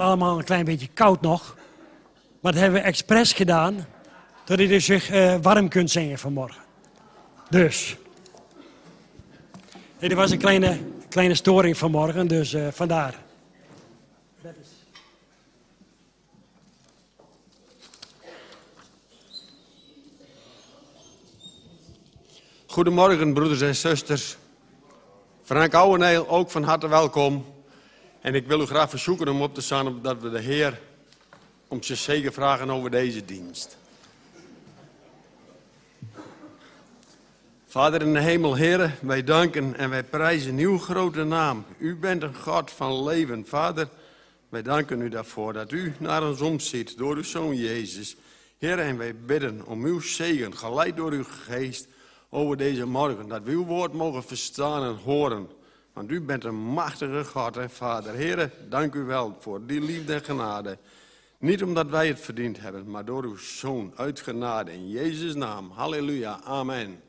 allemaal een klein beetje koud nog. Maar dat hebben we expres gedaan, dat u dus zich uh, warm kunt zingen vanmorgen. Dus. Nee, er was een kleine, kleine storing vanmorgen, dus uh, vandaar. Goedemorgen, broeders en zusters. Frank Ouweneel, ook van harte welkom. En ik wil u graag verzoeken om op te staan, dat we de Heer om zijn zegen vragen over deze dienst. Vader in de hemel, Heer, wij danken en wij prijzen uw grote naam. U bent een God van leven. Vader, wij danken u daarvoor dat u naar ons omziet door uw Zoon Jezus. Heer, en wij bidden om uw zegen, geleid door uw geest, over deze morgen. Dat we uw woord mogen verstaan en horen. Want u bent een machtige God en Vader. Heren, dank u wel voor die liefde en genade. Niet omdat wij het verdiend hebben, maar door uw Zoon uit genade. In Jezus' naam. Halleluja. Amen.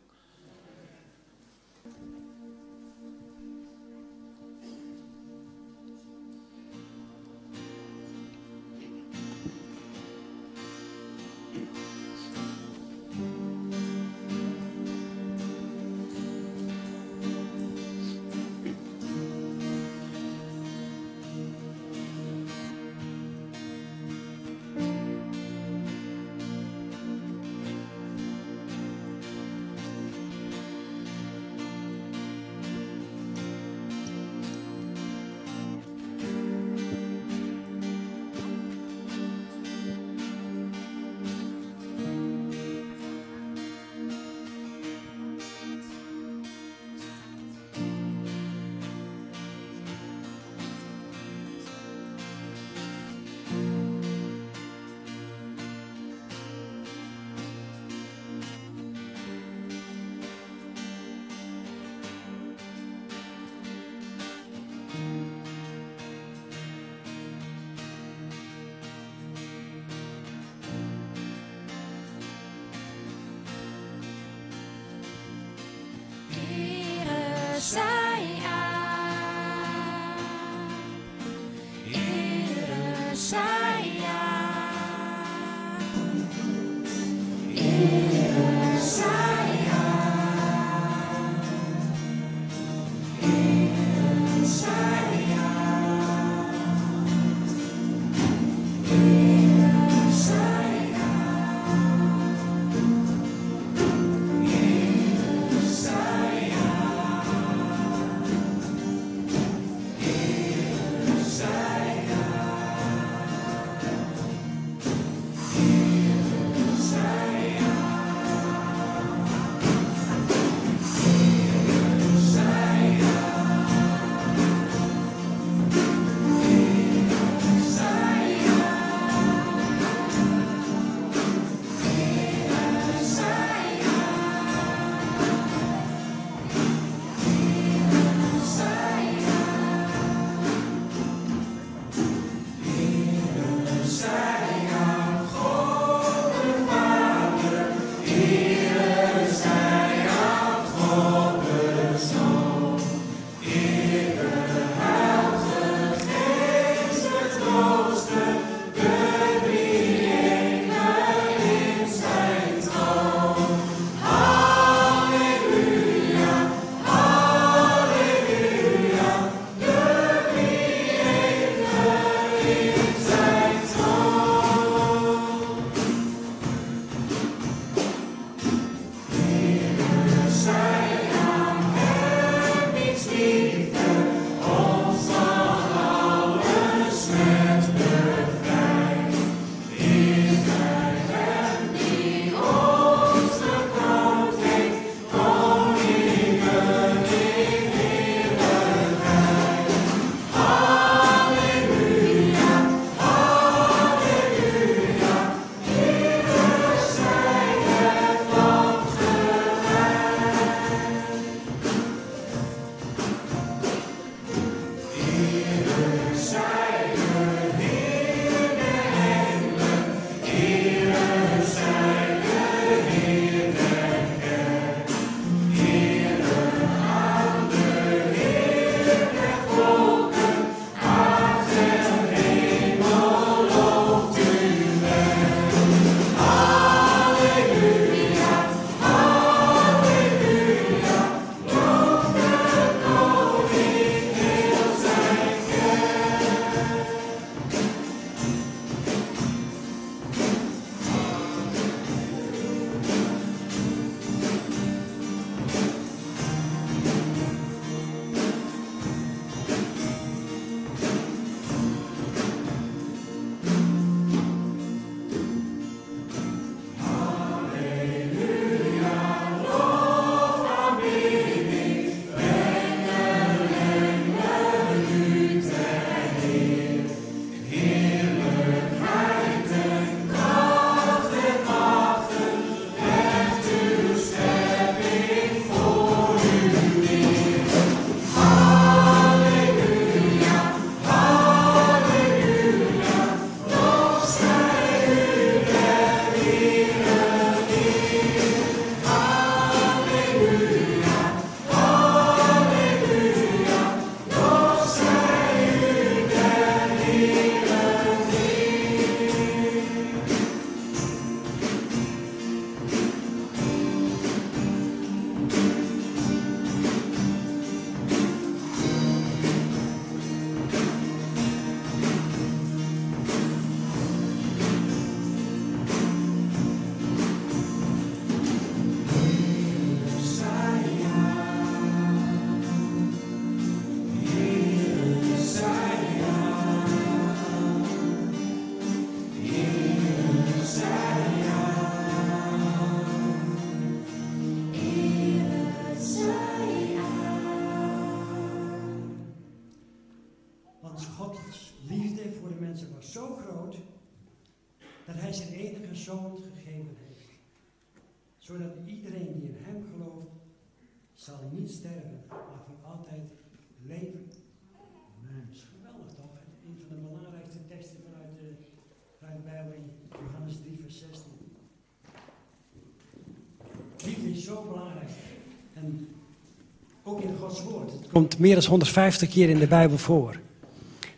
Woord. Het komt meer dan 150 keer in de Bijbel voor.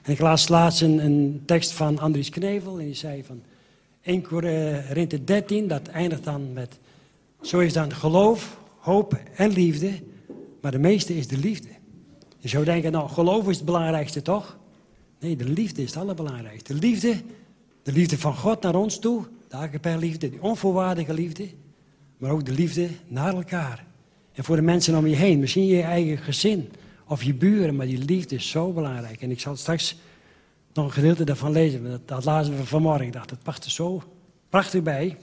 En ik las laatst een, een tekst van Andries Knevel en die zei van 1 Korinthe 13, dat eindigt dan met, zo is dan geloof, hoop en liefde, maar de meeste is de liefde. Je zou denken, nou geloof is het belangrijkste toch? Nee, de liefde is het allerbelangrijkste. De liefde, de liefde van God naar ons toe, de agape liefde, die onvoorwaardige liefde, maar ook de liefde naar elkaar. En voor de mensen om je heen, misschien je eigen gezin of je buren, maar die liefde is zo belangrijk. En ik zal straks nog een gedeelte daarvan lezen, dat, dat lazen we vanmorgen. Dacht, dat past er zo prachtig bij.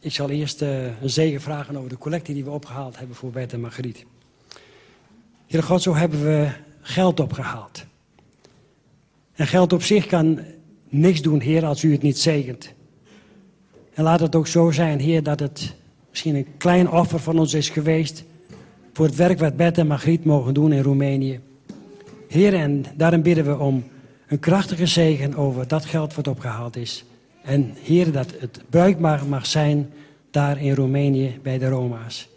Ik zal eerst uh, een zegen vragen over de collectie die we opgehaald hebben voor Bert en Margriet. Heer God, zo hebben we geld opgehaald. En geld op zich kan niks doen, Heer, als u het niet zegent. En laat het ook zo zijn, Heer, dat het misschien een klein offer van ons is geweest voor het werk wat Bert en Margriet mogen doen in Roemenië. Heer, en daarom bidden we om een krachtige zegen over dat geld wat opgehaald is. En Heer, dat het bruikbaar mag zijn daar in Roemenië bij de Roma's.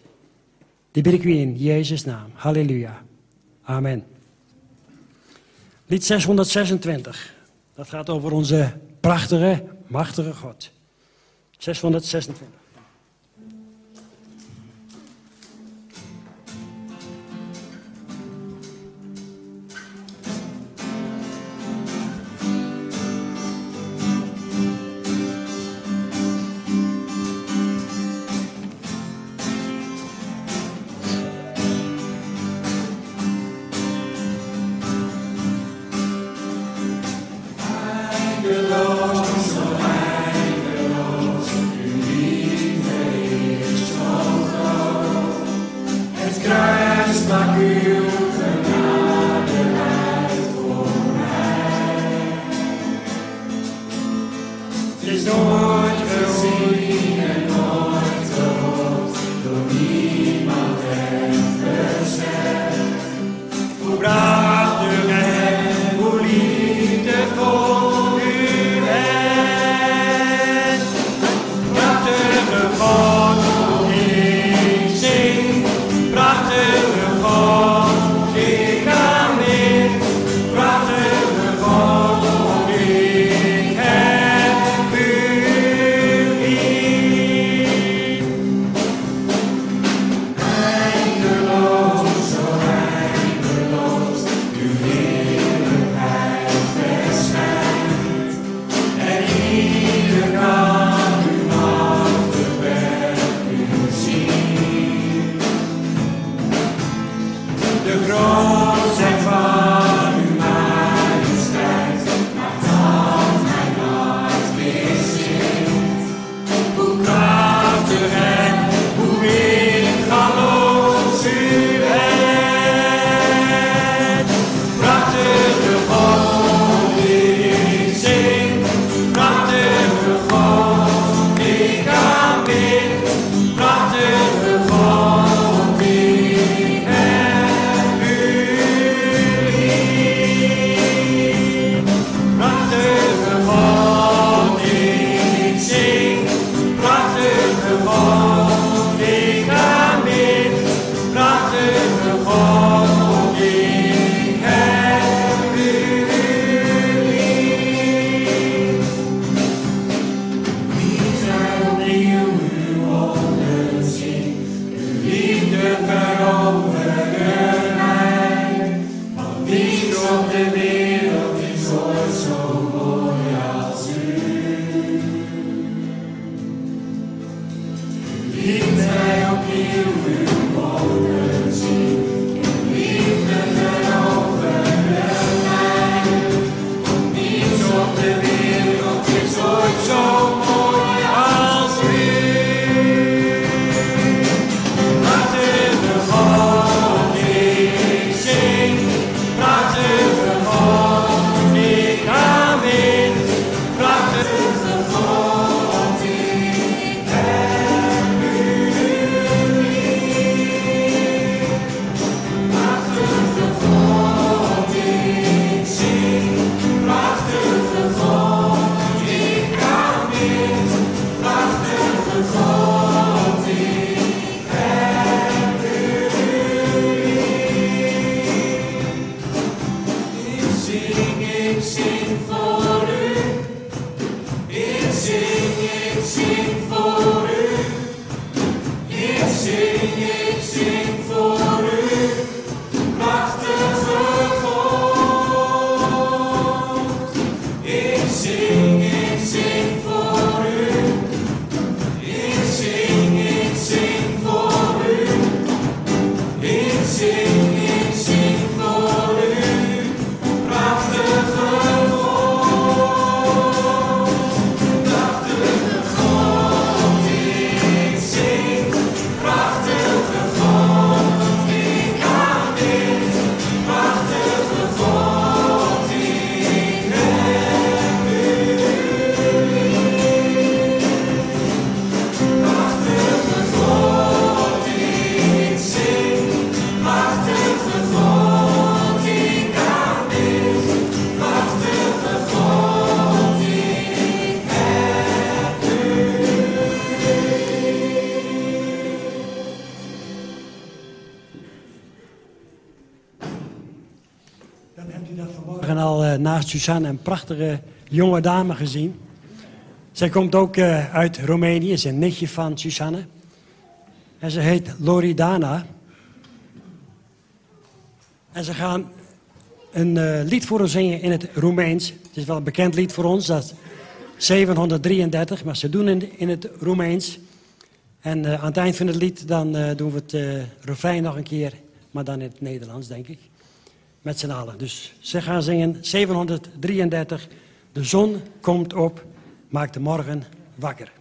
Die bid ik u in Jezus' naam. Halleluja. Amen. Lied 626. Dat gaat over onze prachtige, machtige God. 626. Naast Suzanne een prachtige jonge dame gezien. Zij komt ook uh, uit Roemenië, is een nichtje van Suzanne. En ze heet Loridana. En ze gaan een uh, lied voor ons zingen in het Roemeens. Het is wel een bekend lied voor ons, dat is 733, maar ze doen het in het Roemeens. En uh, aan het eind van het lied dan doen we het refrein nog een keer, maar dan in het Nederlands, denk ik. Met z'n allen. Dus ze gaan zingen 733. De zon komt op, maakt de morgen wakker.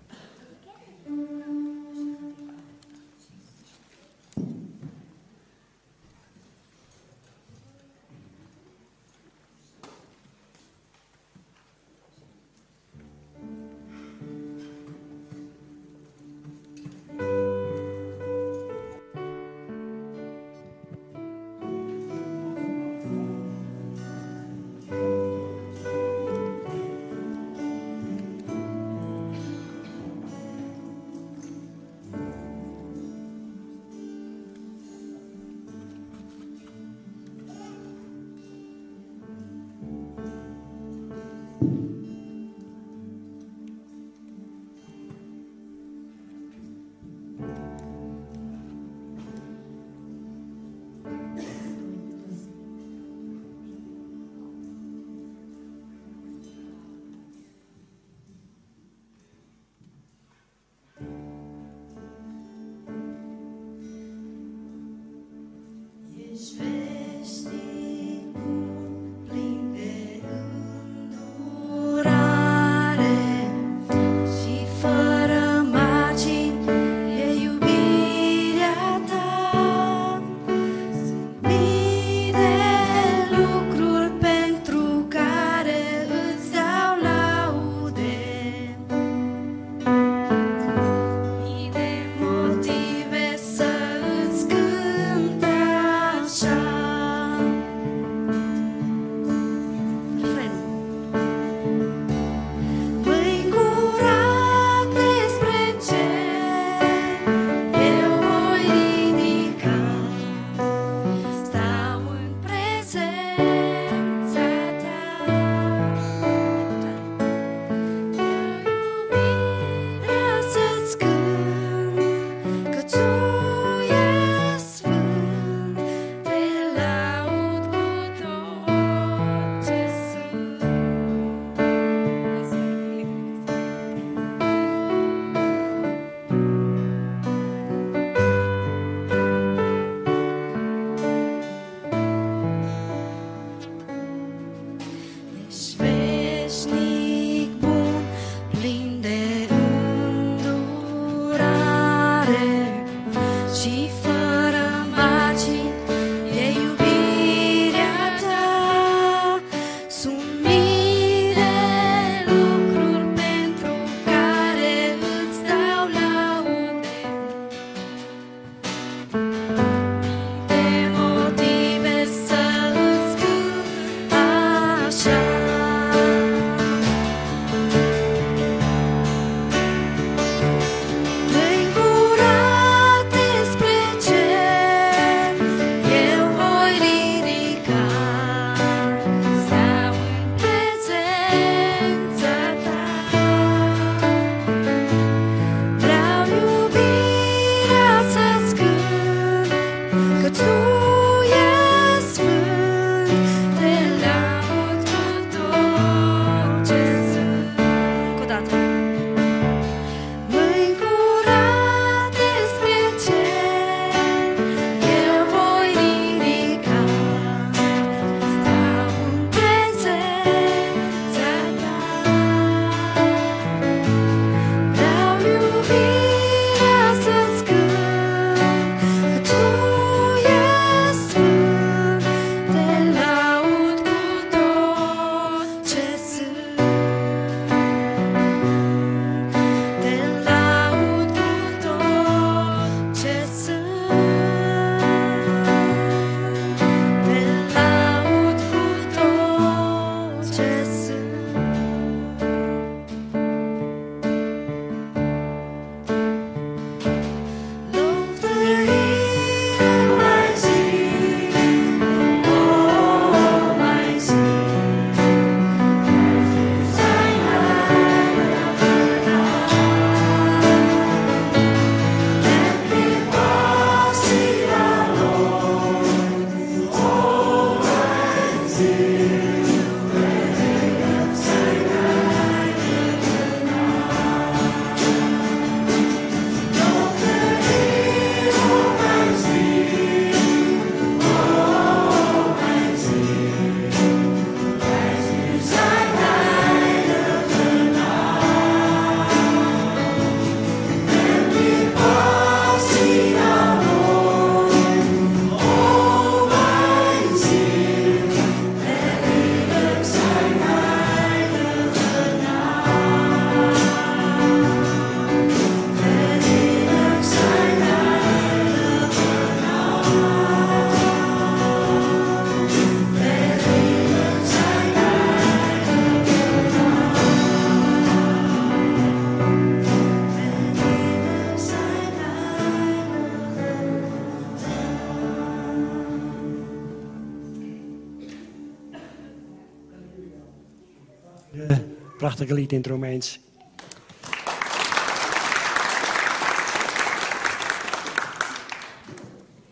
Prachtige lied in het Romeins.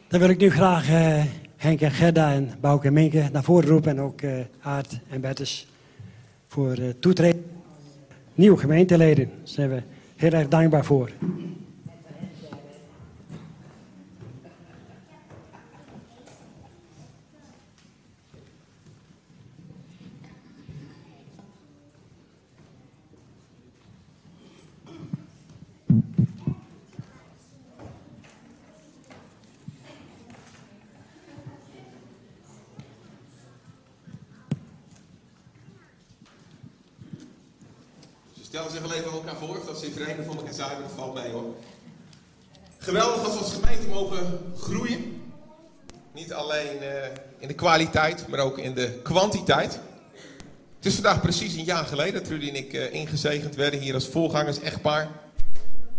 Dan wil ik nu graag uh, Henk en Gerda en Bouke en Minke naar voren roepen. En ook uh, en Bertus voor uh, toetreden. Nieuwe gemeenteleden. Daar zijn we heel erg dankbaar voor. Stellen zich wel even aan elkaar voor, dat ze in vereniging van elkaar zijn, dat valt mee hoor. Geweldig als we als gemeente mogen groeien. Niet alleen uh, in de kwaliteit, maar ook in de kwantiteit. Het is vandaag precies een jaar geleden dat Trudy en ik uh, ingezegend werden hier als voorgangers echtpaar.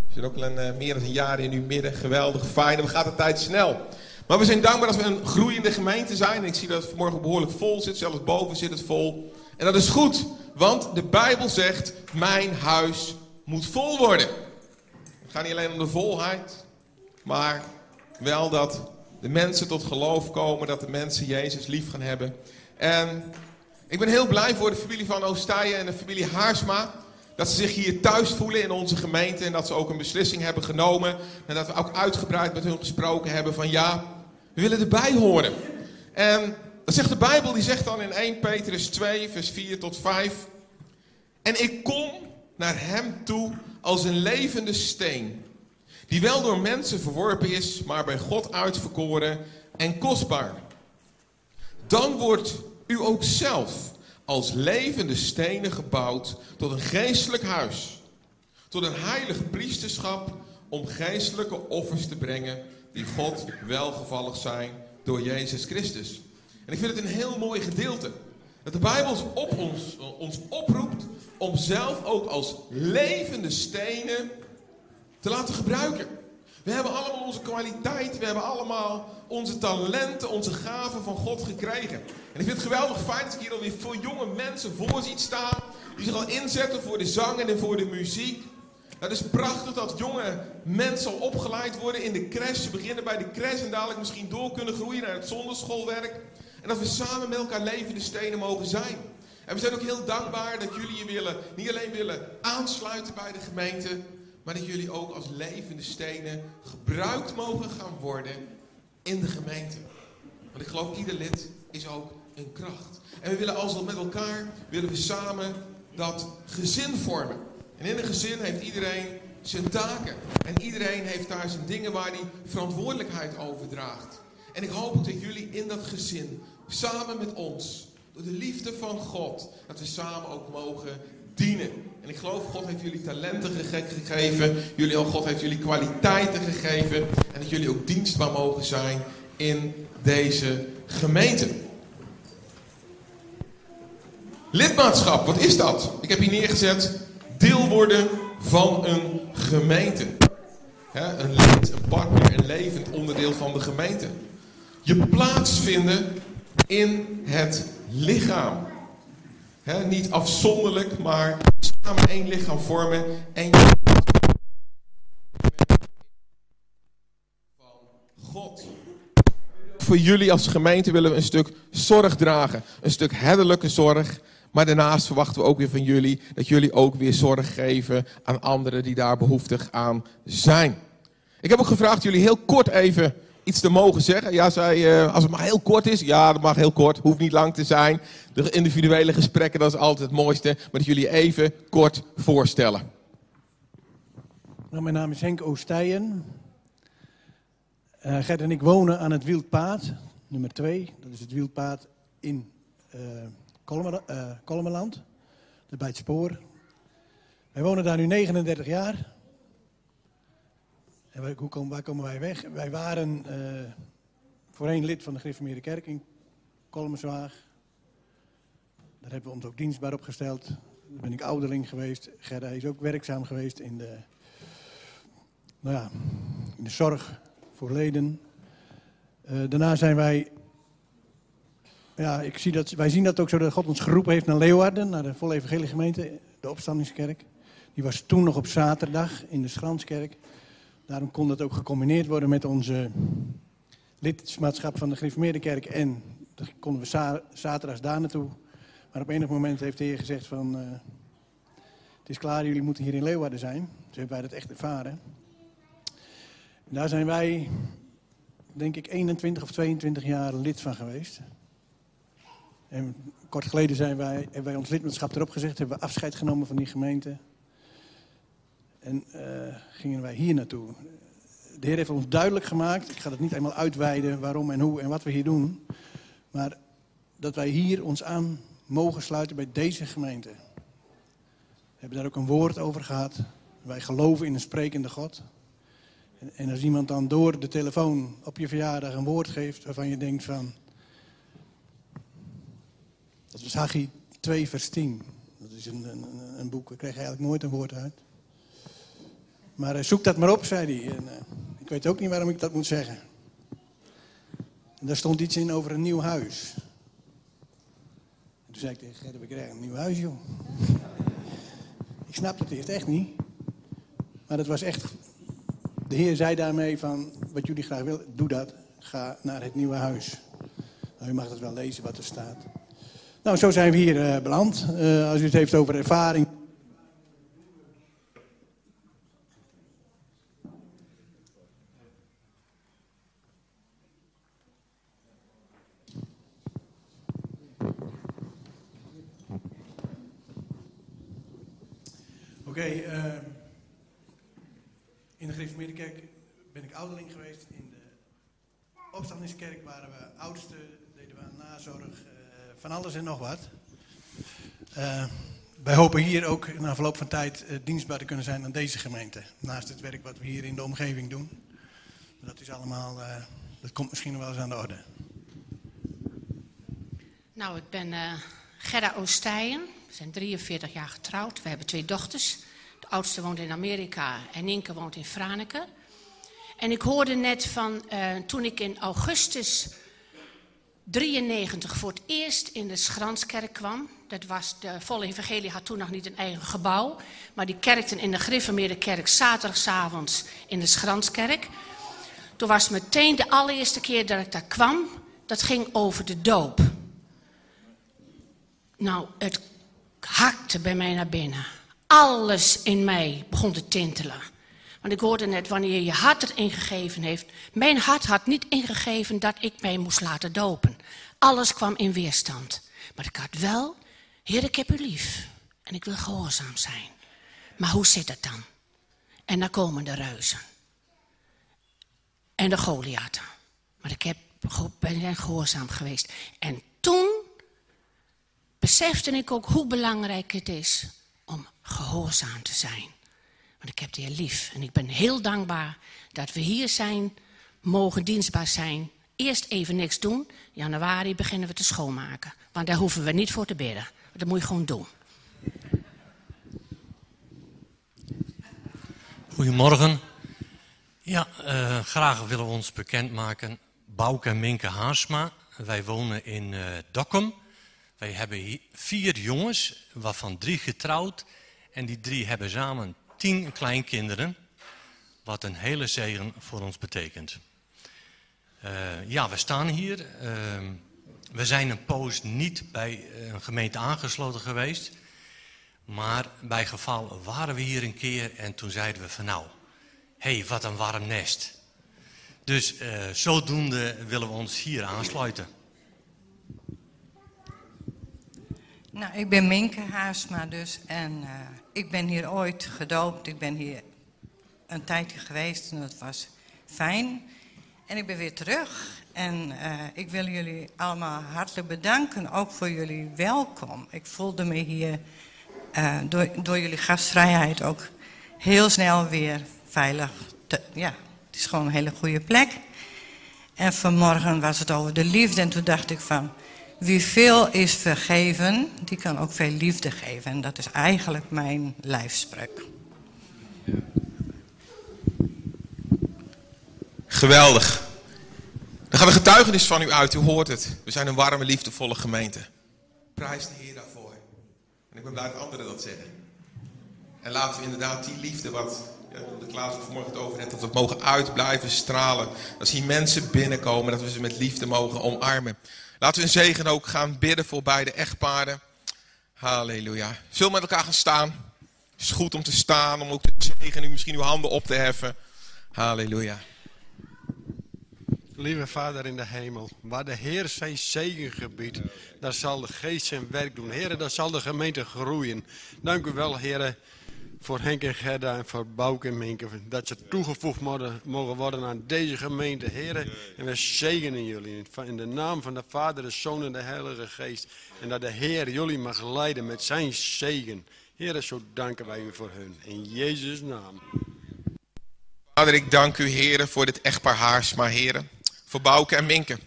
We zijn ook al een, uh, meer dan een jaar in uw midden. Geweldig, fijn. En we gaat de tijd snel. Maar we zijn dankbaar dat we een groeiende gemeente zijn. Ik zie dat het vanmorgen behoorlijk vol zit. Zelfs boven zit het vol. En dat is goed, want de Bijbel zegt: Mijn huis moet vol worden. Het gaat niet alleen om de volheid, maar wel dat de mensen tot geloof komen, dat de mensen Jezus lief gaan hebben. En ik ben heel blij voor de familie van Oostijen en de familie Haarsma. Dat ze zich hier thuis voelen in onze gemeente en dat ze ook een beslissing hebben genomen. En dat we ook uitgebreid met hun gesproken hebben van ja, we willen erbij horen. En dat zegt de Bijbel, die zegt dan in 1 Petrus 2, vers 4 tot 5. En ik kom naar hem toe als een levende steen, die wel door mensen verworpen is, maar bij God uitverkoren en kostbaar. Dan wordt u ook zelf als levende stenen gebouwd tot een geestelijk huis, tot een heilig priesterschap om geestelijke offers te brengen die God welgevallig zijn door Jezus Christus. En ik vind het een heel mooi gedeelte. Dat de Bijbel ons, ons oproept om zelf ook als levende stenen te laten gebruiken. We hebben allemaal onze kwaliteit, we hebben allemaal onze talenten, onze gaven van God gekregen. En ik vind het geweldig fijn dat ik hier alweer veel jonge mensen voor ziet staan. Die zich al inzetten voor de zang en voor de muziek. Het is prachtig dat jonge mensen al opgeleid worden in de crash. Ze beginnen bij de crash en dadelijk misschien door kunnen groeien naar het zonderschoolwerk. En dat we samen met elkaar levende stenen mogen zijn. En we zijn ook heel dankbaar dat jullie je willen, niet alleen willen aansluiten bij de gemeente, maar dat jullie ook als levende stenen gebruikt mogen gaan worden in de gemeente. Want ik geloof ieder lid is ook een kracht. En we willen als met elkaar, willen we samen dat gezin vormen. En in een gezin heeft iedereen zijn taken. En iedereen heeft daar zijn dingen waar hij verantwoordelijkheid over draagt. En ik hoop dat jullie in dat gezin samen met ons, door de liefde van God, dat we samen ook mogen dienen. En ik geloof, God heeft jullie talenten gegeven. Jullie, oh God heeft jullie kwaliteiten gegeven. En dat jullie ook dienstbaar mogen zijn in deze gemeente. Lidmaatschap, wat is dat? Ik heb hier neergezet, deel worden van een gemeente. een lid, een partner, een levend onderdeel van de gemeente. Je plaatsvinden in het lichaam. Niet afzonderlijk, maar samen één lichaam vormen. En van God. Voor jullie als gemeente willen we een stuk zorg dragen. Een stuk herderlijke zorg. Maar daarnaast verwachten we ook weer van jullie dat jullie ook weer zorg geven aan anderen die daar behoeftig aan zijn. Ik heb ook gevraagd jullie heel kort even iets te mogen zeggen. Ja, zei, uh, als het maar heel kort is. Ja, dat mag heel kort. Hoeft niet lang te zijn. De individuele gesprekken, dat is altijd het mooiste. Maar dat jullie even kort voorstellen. Nou, mijn naam is Henk Oostijen. Uh, Gert en ik wonen aan het Wildpaad, nummer 2. Dat is het Wildpaad in uh, bij het spoor. Wij wonen daar nu 39 jaar. En waar, hoe komen, komen wij weg? Wij waren uh, voorheen lid van de Gereformeerde Kerk in Kolmerswaag. Daar hebben we ons ook dienstbaar opgesteld. Daar ben ik ouderling geweest. Gerda is ook werkzaam geweest in de, nou ja, in de zorg voor leden. Uh, daarna zijn wij ja, ik zie dat, wij zien dat ook zo dat God ons geroepen heeft naar Leeuwarden, naar de volle evangelie gemeente. de opstandingskerk. Die was toen nog op zaterdag in de Schranskerk. Daarom kon dat ook gecombineerd worden met onze lidmaatschap van de Gereformeerde Kerk. En dan konden we za zaterdags daar naartoe. Maar op enig moment heeft de Heer gezegd van... Uh, het is klaar, jullie moeten hier in Leeuwarden zijn. Dus hebben wij dat echt ervaren. En daar zijn wij, denk ik, 21 of 22 jaar lid van geweest. En kort geleden zijn wij, hebben wij ons lidmaatschap erop gezegd. Hebben we afscheid genomen van die gemeente. En uh, gingen wij hier naartoe. De Heer heeft ons duidelijk gemaakt. Ik ga het niet eenmaal uitweiden waarom en hoe en wat we hier doen. Maar dat wij hier ons aan mogen sluiten bij deze gemeente. We hebben daar ook een woord over gehad. Wij geloven in een sprekende God. En, en als iemand dan door de telefoon op je verjaardag een woord geeft waarvan je denkt van... Dat was Haggai 2 vers 10. Dat is een, een, een boek, we kregen eigenlijk nooit een woord uit. Maar uh, zoek dat maar op, zei hij. En, uh, ik weet ook niet waarom ik dat moet zeggen. En daar stond iets in over een nieuw huis. En toen zei ik tegen Gerrit, we krijgen een nieuw huis, joh. ik snap het eerst echt niet. Maar het was echt... De Heer zei daarmee van, wat jullie graag willen, doe dat. Ga naar het nieuwe huis. Nou, u mag het wel lezen wat er staat. Nou, zo zijn we hier uh, beland. Als u het heeft over ervaring. Okay, uh, in de Gereformeerde Kerk ben ik ouderling geweest. In de Opstandingskerk waren we oudste, deden we nazorg, uh, van alles en nog wat. Uh, wij hopen hier ook na verloop van tijd uh, dienstbaar te kunnen zijn aan deze gemeente. Naast het werk wat we hier in de omgeving doen. Dat is allemaal, dat komt misschien wel eens aan de orde. Nou, ik ben Gerda Oostijen. We zijn 43 jaar getrouwd. We hebben twee dochters. De oudste woont in Amerika en Inke woont in Franeker. En ik hoorde net van uh, toen ik in augustus 93 voor het eerst in de Schranskerk kwam. Dat was de volle evangelie had toen nog niet een eigen gebouw. Maar die kerkten in de Griffemeerde kerk zaterdagavond in de Schranskerk. Toen was meteen de allereerste keer dat ik daar kwam. Dat ging over de doop. Nou, het hakte bij mij naar binnen. Alles in mij begon te tintelen. Want ik hoorde net, wanneer je hart het ingegeven heeft. Mijn hart had niet ingegeven dat ik mij moest laten dopen. Alles kwam in weerstand. Maar ik had wel, Heer, ik heb u lief. En ik wil gehoorzaam zijn. Maar hoe zit het dan? En dan komen de reuzen. En de Goliaten. Maar ik heb, ben gehoorzaam geweest. En besefte ik ook hoe belangrijk het is om gehoorzaam te zijn. Want ik heb de Heer lief en ik ben heel dankbaar dat we hier zijn, mogen dienstbaar zijn. Eerst even niks doen. Januari beginnen we te schoonmaken. Want daar hoeven we niet voor te bidden. Dat moet je gewoon doen. Goedemorgen. Ja, uh, graag willen we ons bekendmaken. Bouke en Minke Haarsma. Wij wonen in uh, Dokkum. Wij hebben vier jongens, waarvan drie getrouwd. En die drie hebben samen tien kleinkinderen. Wat een hele zegen voor ons betekent. Uh, ja, we staan hier. Uh, we zijn een poos niet bij een gemeente aangesloten geweest. Maar bij geval waren we hier een keer en toen zeiden we van nou, hé, hey, wat een warm nest. Dus uh, zodoende willen we ons hier aansluiten. Nou, ik ben Minke Haasma dus en uh, ik ben hier ooit gedoopt. Ik ben hier een tijdje geweest en dat was fijn. En ik ben weer terug en uh, ik wil jullie allemaal hartelijk bedanken, ook voor jullie welkom. Ik voelde me hier uh, door, door jullie gastvrijheid ook heel snel weer veilig. Ja, het is gewoon een hele goede plek. En vanmorgen was het over de liefde en toen dacht ik van... Wie veel is vergeven, die kan ook veel liefde geven. En dat is eigenlijk mijn lijfspreuk. Geweldig. Dan gaan we getuigenis van u uit. U hoort het. We zijn een warme, liefdevolle gemeente. Prijs de Heer daarvoor. En ik ben blij dat anderen dat zeggen. En laten we inderdaad die liefde wat de Klaas vanmorgen het over heeft, dat we het mogen uitblijven stralen. Dat hier mensen binnenkomen, dat we ze met liefde mogen omarmen. Laten we in zegen ook gaan bidden voor beide echtparen. Halleluja. We met elkaar gaan staan? Het is goed om te staan, om ook te zegenen, misschien uw handen op te heffen. Halleluja. Lieve Vader in de hemel, waar de Heer zijn zegen gebiedt, daar zal de geest zijn werk doen. Heren, daar zal de gemeente groeien. Dank u wel, heren, voor Henk en Gerda en voor Bouk en Minke, dat ze toegevoegd mogen, worden aan deze gemeente, heren. En we zegenen jullie in de naam van de Vader, de Zoon en de Heilige Geest. En dat de Heer jullie mag leiden met zijn zegen. Heren, zo danken wij u voor hun. In Jezus' naam. Vader, ik dank u, heren, voor dit echtpaar Haarsma, heren voor Bouke en Minke.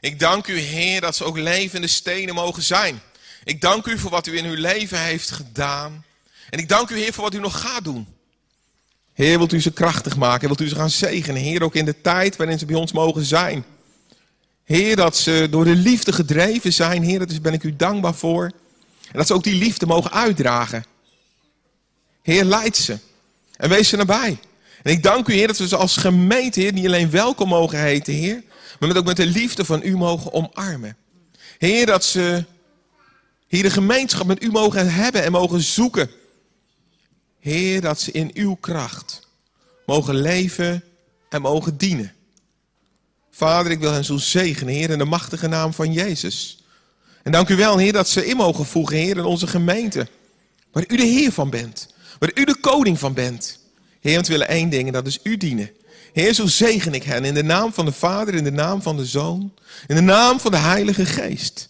Ik dank u, Heer, dat ze ook levende stenen mogen zijn. Ik dank u voor wat u in uw leven heeft gedaan. En ik dank u, Heer, voor wat u nog gaat doen. Heer, wilt u ze krachtig maken? Wilt u ze gaan zegenen? Heer, ook in de tijd waarin ze bij ons mogen zijn. Heer, dat ze door de liefde gedreven zijn. Heer, daar ben ik u dankbaar voor. En dat ze ook die liefde mogen uitdragen. Heer, leid ze. En wees ze nabij. En ik dank u, Heer, dat we ze als gemeente, Heer, niet alleen welkom mogen heten, Heer, maar ook met de liefde van u mogen omarmen. Heer, dat ze hier de gemeenschap met u mogen hebben en mogen zoeken. Heer, dat ze in uw kracht mogen leven en mogen dienen. Vader, ik wil hen zo zegenen, Heer, in de machtige naam van Jezus. En dank u wel, Heer, dat ze in mogen voegen, Heer, in onze gemeente. Waar u de Heer van bent. Waar u de koning van bent. Heer, we willen één ding en dat is u dienen. Heer, zo zegen ik hen in de naam van de Vader, in de naam van de Zoon, in de naam van de Heilige Geest.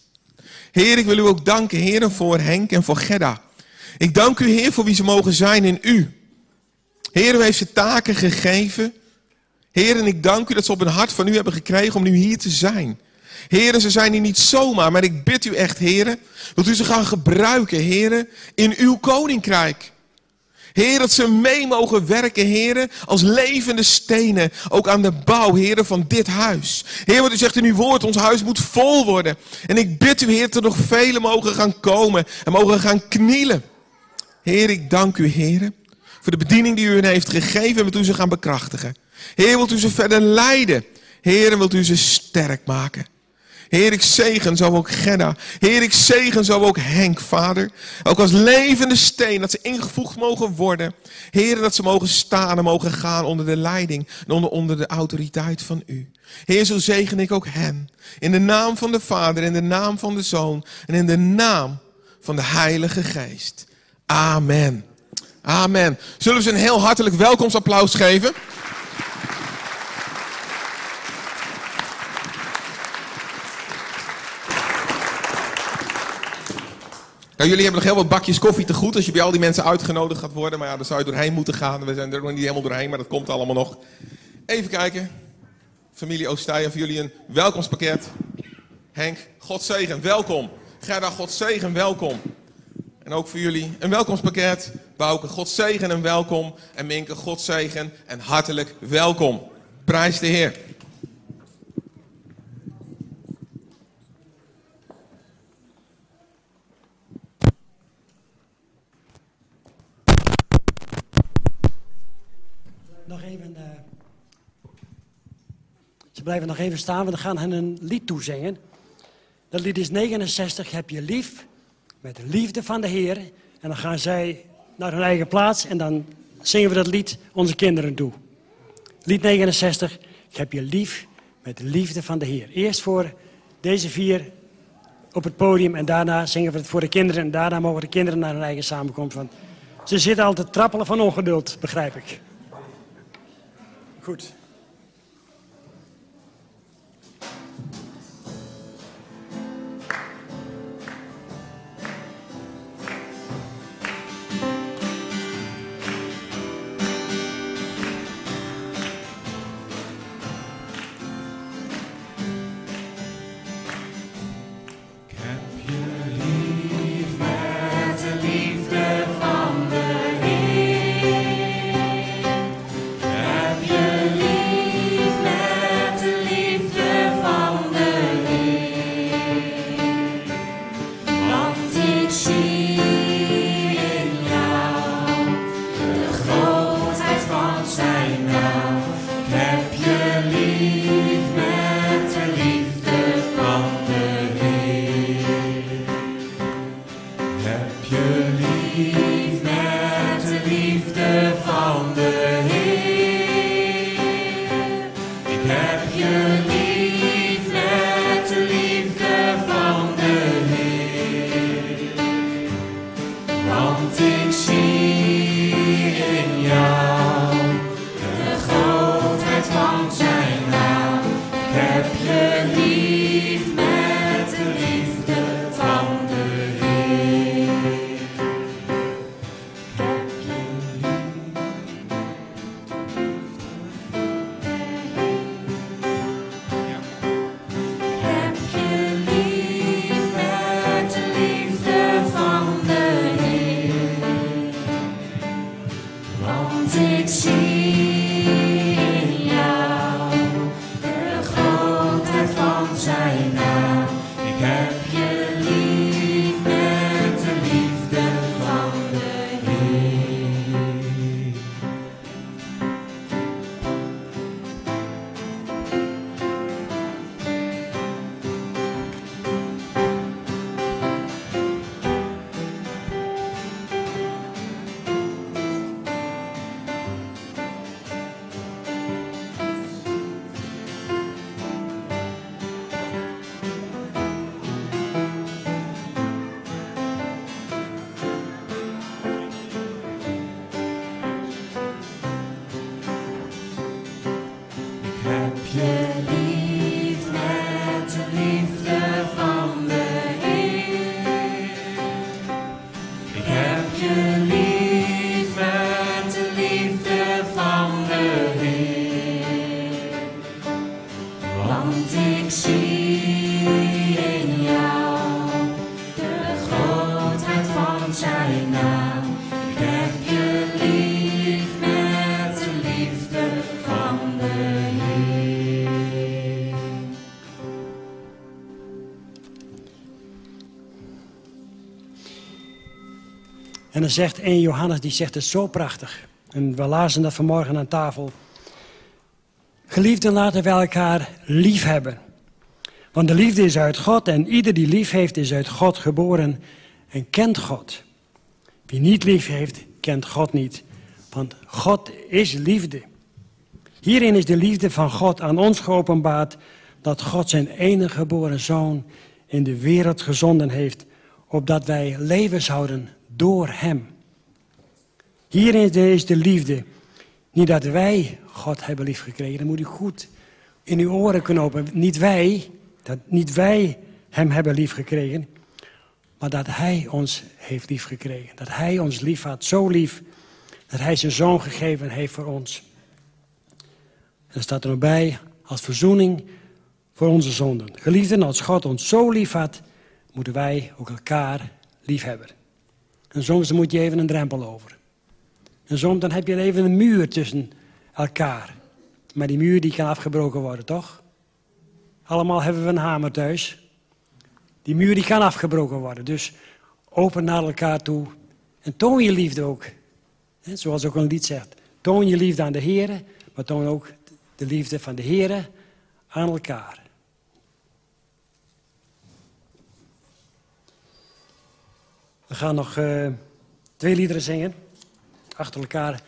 Heer, ik wil u ook danken, Heer, voor Henk en voor Gedda. Ik dank u, Heer, voor wie ze mogen zijn in u. Heer, u heeft ze taken gegeven. Heer, en ik dank u dat ze op een hart van u hebben gekregen om nu hier te zijn. Heer, ze zijn hier niet zomaar, maar ik bid u echt, Heer, wilt u ze gaan gebruiken, Heer, in uw koninkrijk. Heer, dat ze mee mogen werken, heren, als levende stenen, ook aan de bouw, heren, van dit huis. Heer, wat u zegt in uw woord, ons huis moet vol worden. En ik bid u, Heer, dat er nog velen mogen gaan komen en mogen gaan knielen. Heer, ik dank u, heren, voor de bediening die u hen heeft gegeven en wilt u ze gaan bekrachtigen. Heer, wilt u ze verder leiden. Heer, wilt u ze sterk maken. Heer, ik zegen zo ook Genna. Heer, ik zegen zo ook Henk, vader. Ook als levende steen, dat ze ingevoegd mogen worden. Heer, dat ze mogen staan en mogen gaan onder de leiding en onder, onder de autoriteit van u. Heer, zo zegen ik ook hen. In de naam van de Vader, in de naam van de Zoon en in de naam van de Heilige Geest. Amen. Amen. Zullen we ze een heel hartelijk welkomstapplaus geven? Jullie hebben nog heel wat bakjes koffie te goed als je bij al die mensen uitgenodigd gaat worden. Maar ja, daar zou je doorheen moeten gaan. We zijn er nog niet helemaal doorheen, maar dat komt allemaal nog. Even kijken. Familie Oostijen, voor jullie een welkomstpakket. Henk, God zegen, welkom. Gerda, God zegen, welkom. En ook voor jullie een welkomstpakket. Bouke, God zegen en welkom. En Minke, God zegen en hartelijk welkom. Prijs de Heer. Ze blijven nog even staan, we gaan hen een lied toezingen. Dat lied is 69, Heb je lief, met de liefde van de Heer. En dan gaan zij naar hun eigen plaats en dan zingen we dat lied onze kinderen toe. Lied 69, ik heb je lief met de liefde van de Heer. Eerst voor deze vier op het podium en daarna zingen we het voor de kinderen. En daarna mogen de kinderen naar hun eigen samenkomst. Want ze zitten altijd trappelen van ongeduld, begrijp ik. Goed. Zegt 1 Johannes, die zegt het zo prachtig. En we lazen dat vanmorgen aan tafel. Geliefden, laten we elkaar lief hebben. Want de liefde is uit God en ieder die lief heeft is uit God geboren en kent God. Wie niet lief heeft, kent God niet. Want God is liefde. Hierin is de liefde van God aan ons geopenbaard dat God zijn enige geboren zoon in de wereld gezonden heeft, opdat wij leven zouden door Hem. Hierin is de liefde. Niet dat wij God hebben liefgekregen, dat moet u goed in uw oren knopen. Niet wij, dat niet wij Hem hebben liefgekregen, maar dat Hij ons heeft liefgekregen. Dat Hij ons lief had, zo lief, dat Hij zijn Zoon gegeven heeft voor ons. En er staat er nog bij, als verzoening voor onze zonden. Geliefden, als God ons zo lief had, moeten wij ook elkaar lief hebben. En soms moet je even een drempel over. En soms dan heb je even een muur tussen elkaar. Maar die muur die kan afgebroken worden, toch? Allemaal hebben we een hamer thuis. Die muur die kan afgebroken worden. Dus open naar elkaar toe. En toon je liefde ook. Zoals ook een lied zegt. Toon je liefde aan de Heer, maar toon ook de liefde van de Heer aan elkaar. We gaan nog uh, twee liederen zingen. Achter elkaar.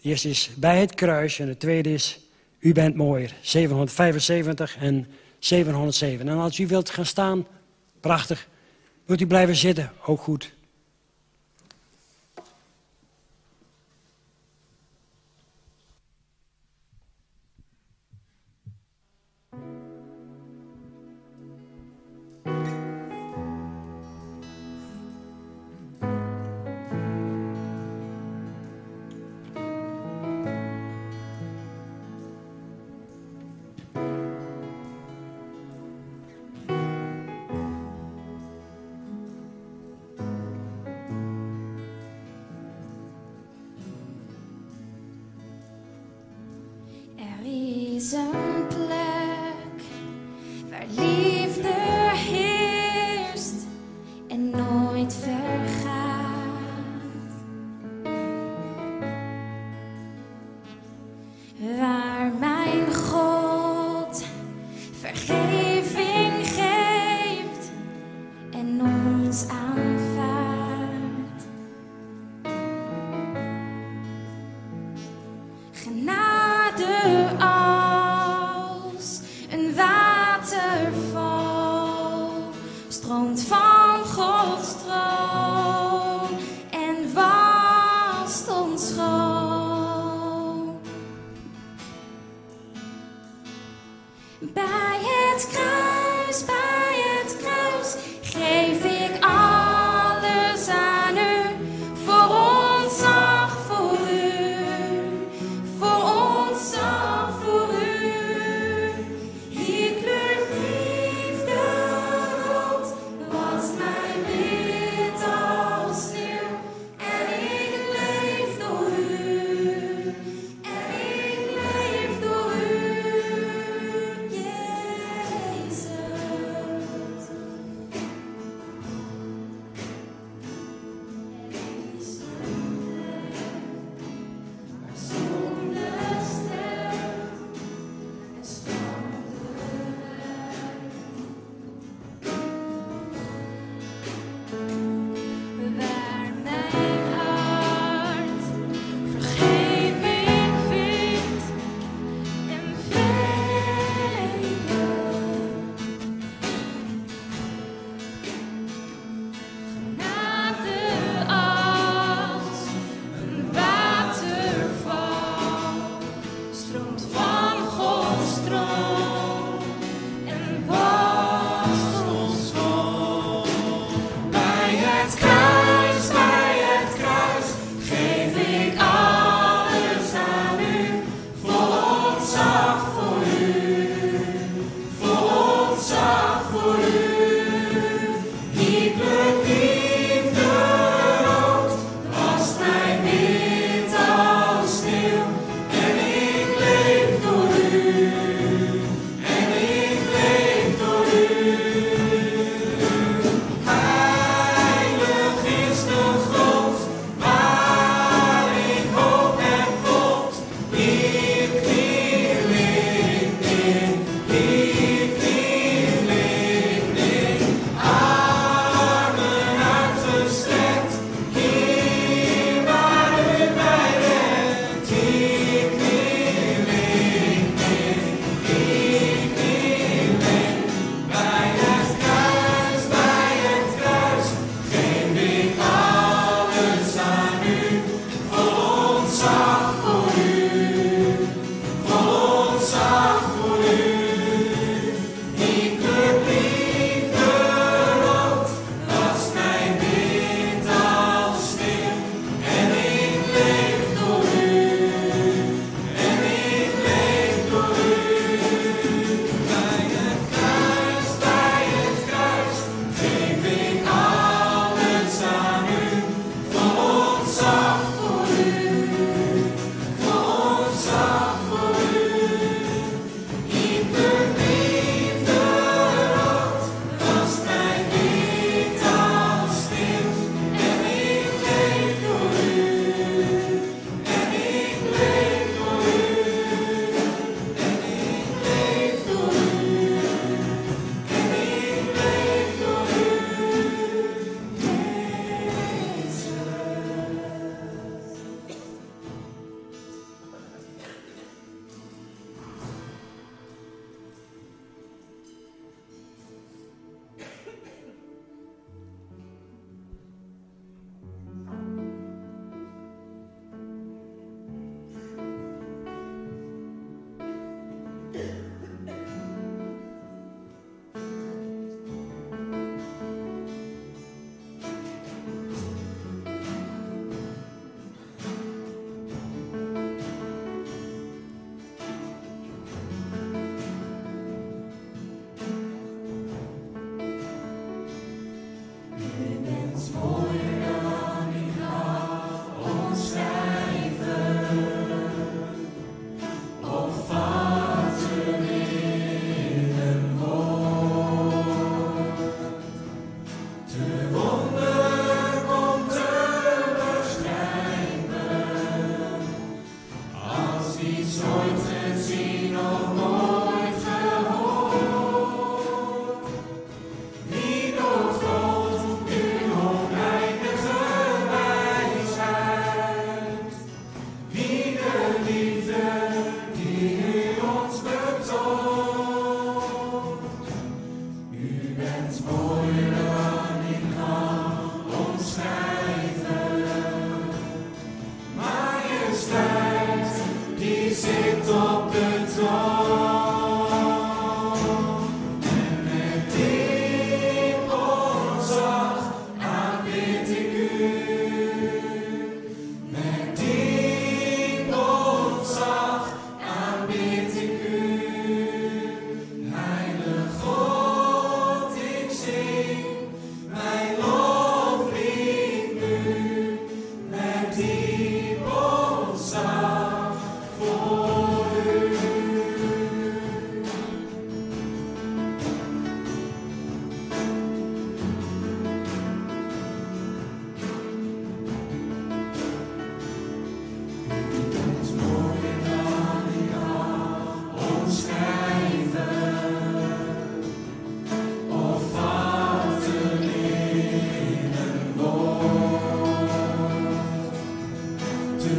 De eerste is Bij het kruis en de tweede is U bent mooier. 775 en 707. En als u wilt gaan staan, prachtig. Wilt u blijven zitten, ook goed.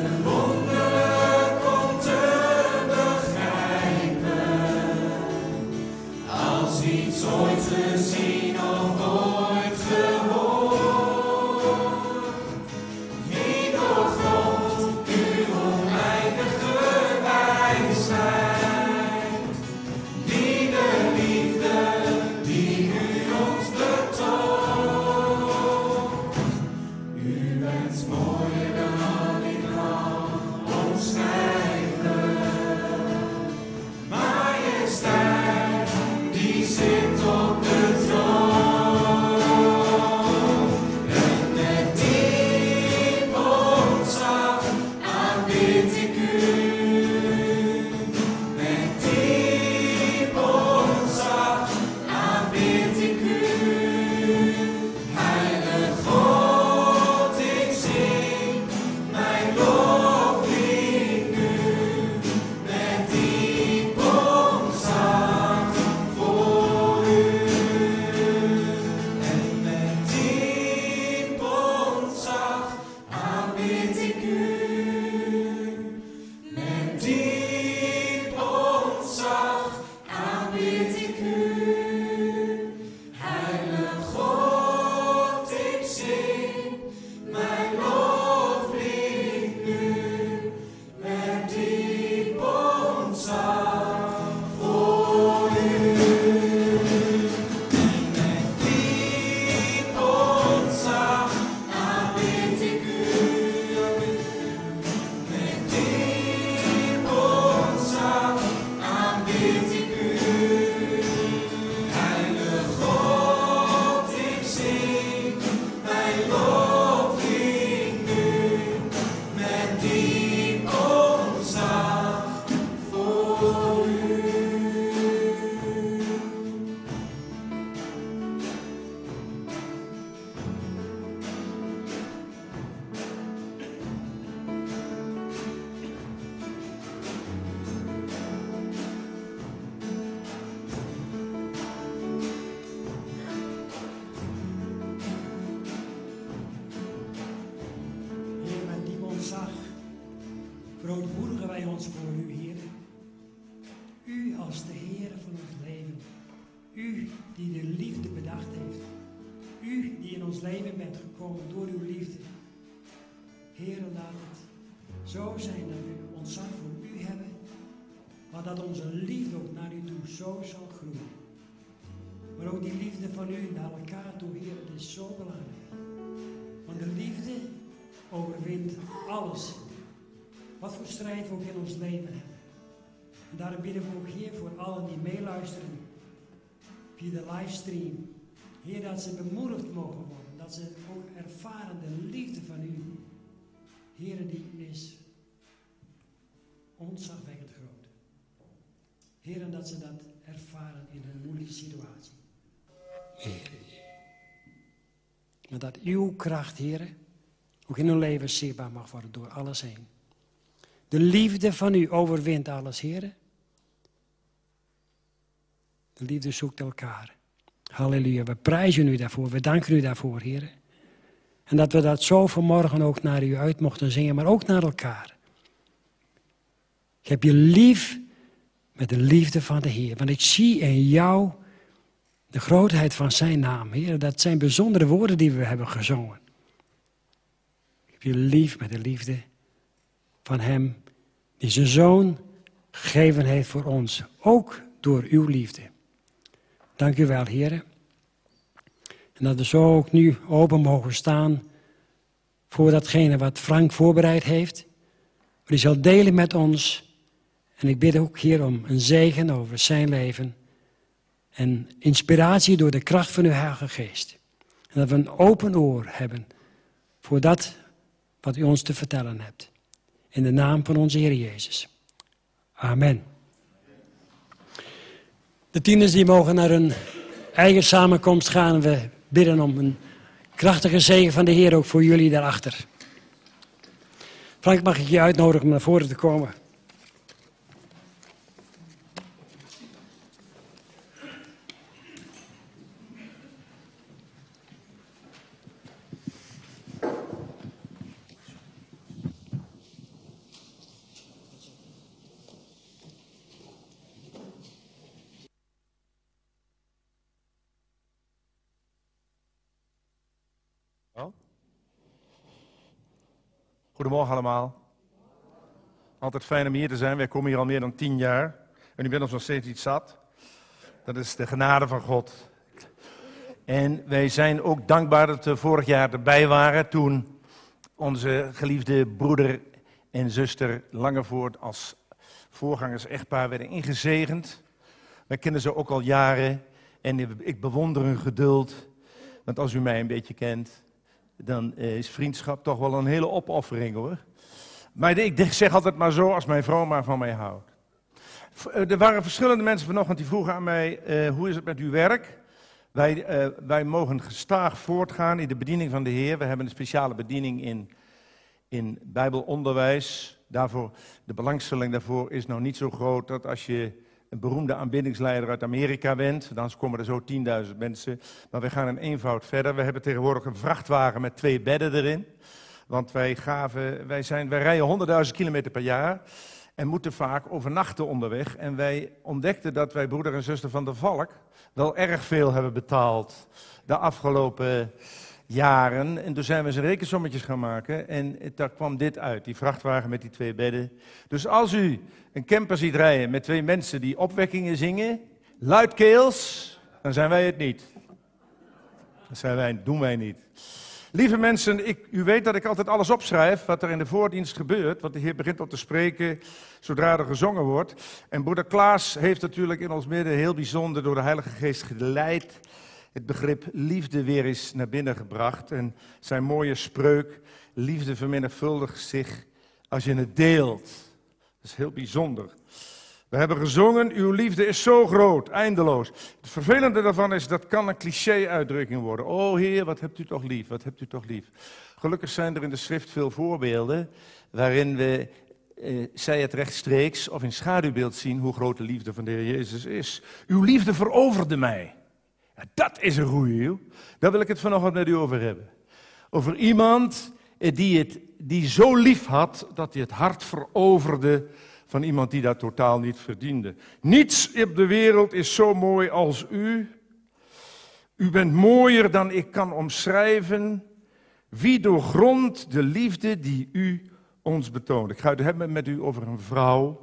Lord. We ook in ons leven hebben. En daarom bidden we ook Heer voor allen die meeluisteren via de livestream. Heer, dat ze bemoedigd mogen worden. Dat ze ook ervaren de liefde van u. Heer, die is ontzagwekkend groot. Heer, dat ze dat ervaren in hun moeilijke situatie. Heer. Maar dat uw kracht, Heer, ook in hun leven zichtbaar mag worden door alles heen. De liefde van u overwint alles, Heer. De liefde zoekt elkaar. Halleluja. We prijzen u daarvoor. We danken u daarvoor, Heer. En dat we dat zo vanmorgen ook naar u uit mochten zingen, maar ook naar elkaar. Ik heb je lief met de liefde van de Heer. Want ik zie in jou de grootheid van zijn naam, Heer. Dat zijn bijzondere woorden die we hebben gezongen. Ik heb je lief met de liefde van Hem die zijn zoon gegeven heeft voor ons. Ook door uw liefde. Dank u wel, Heer. En dat we zo ook nu open mogen staan voor datgene wat Frank voorbereid heeft. Die zal delen met ons. En ik bid ook hier om een zegen over zijn leven. En inspiratie door de kracht van uw Heilige Geest. En dat we een open oor hebben voor dat wat u ons te vertellen hebt. In de naam van onze Heer Jezus. Amen. De tieners die mogen naar hun eigen samenkomst gaan. We bidden om een krachtige zegen van de Heer ook voor jullie daarachter. Frank, mag ik je uitnodigen om naar voren te komen? Goedemorgen allemaal. Altijd fijn om hier te zijn. Wij komen hier al meer dan tien jaar. En u bent ons nog steeds niet zat. Dat is de genade van God. En wij zijn ook dankbaar dat we vorig jaar erbij waren toen onze geliefde broeder en zuster Langevoort als voorgangers echtpaar werden ingezegend. Wij kennen ze ook al jaren en ik bewonder hun geduld. Want als u mij een beetje kent, dan is vriendschap toch wel een hele opoffering hoor. Maar ik zeg altijd maar zo als mijn vrouw maar van mij houdt. Eh, er waren verschillende mensen vanochtend die vroegen aan mij, uh, hoe is het met uw werk? Wij, wij mogen gestaag voortgaan in de bediening van de Heer. We hebben een speciale bediening in, in Bijbelonderwijs. Daarvoor, de belangstelling daarvoor is nou niet zo groot dat als je een beroemde aanbiddingsleider uit Amerika bent, dan komen er zo 10.000 mensen. Maar we gaan een eenvoud verder. We hebben tegenwoordig een vrachtwagen met twee bedden erin. Want wij, gaven, wij, zijn, wij rijden 100.000 kilometer per jaar en moeten vaak overnachten onderweg. En wij ontdekten dat wij broeder en zuster van de Valk wel erg veel hebben betaald de afgelopen jaren. En toen zijn we eens rekensommetjes gaan maken en daar kwam dit uit, die vrachtwagen met die twee bedden. Dus als u een camper ziet rijden met twee mensen die opwekkingen zingen, luidkeels, dan zijn wij het niet. Dat zijn wij, doen wij niet. Lieve mensen, ik, u weet dat ik altijd alles opschrijf wat er in de voordienst gebeurt. Want de Heer begint al te spreken zodra er gezongen wordt. En broeder Klaas heeft natuurlijk in ons midden heel bijzonder door de Heilige Geest geleid. Het begrip liefde weer eens naar binnen gebracht. En zijn mooie spreuk, liefde vermenigvuldigt zich als je het deelt. Is heel bijzonder. We hebben gezongen, uw liefde is zo groot, eindeloos. Het vervelende daarvan is, dat kan een cliché-uitdrukking worden. Oh Heer, wat hebt u toch lief, wat hebt u toch lief. Gelukkig zijn er in de schrift veel voorbeelden waarin we, eh, zij het rechtstreeks of in schaduwbeeld zien hoe groot de liefde van de Heer Jezus is. Uw liefde veroverde mij. Dat is een goeie, Daar wil ik het vanochtend met u over hebben. Over iemand eh, die, het, die zo lief had dat hij het hart veroverde van iemand die dat totaal niet verdiende. Niets op de wereld is zo mooi als u. U bent mooier dan ik kan omschrijven. Wie doorgrondt de liefde die u ons betoont? Ik ga het hebben met u over een vrouw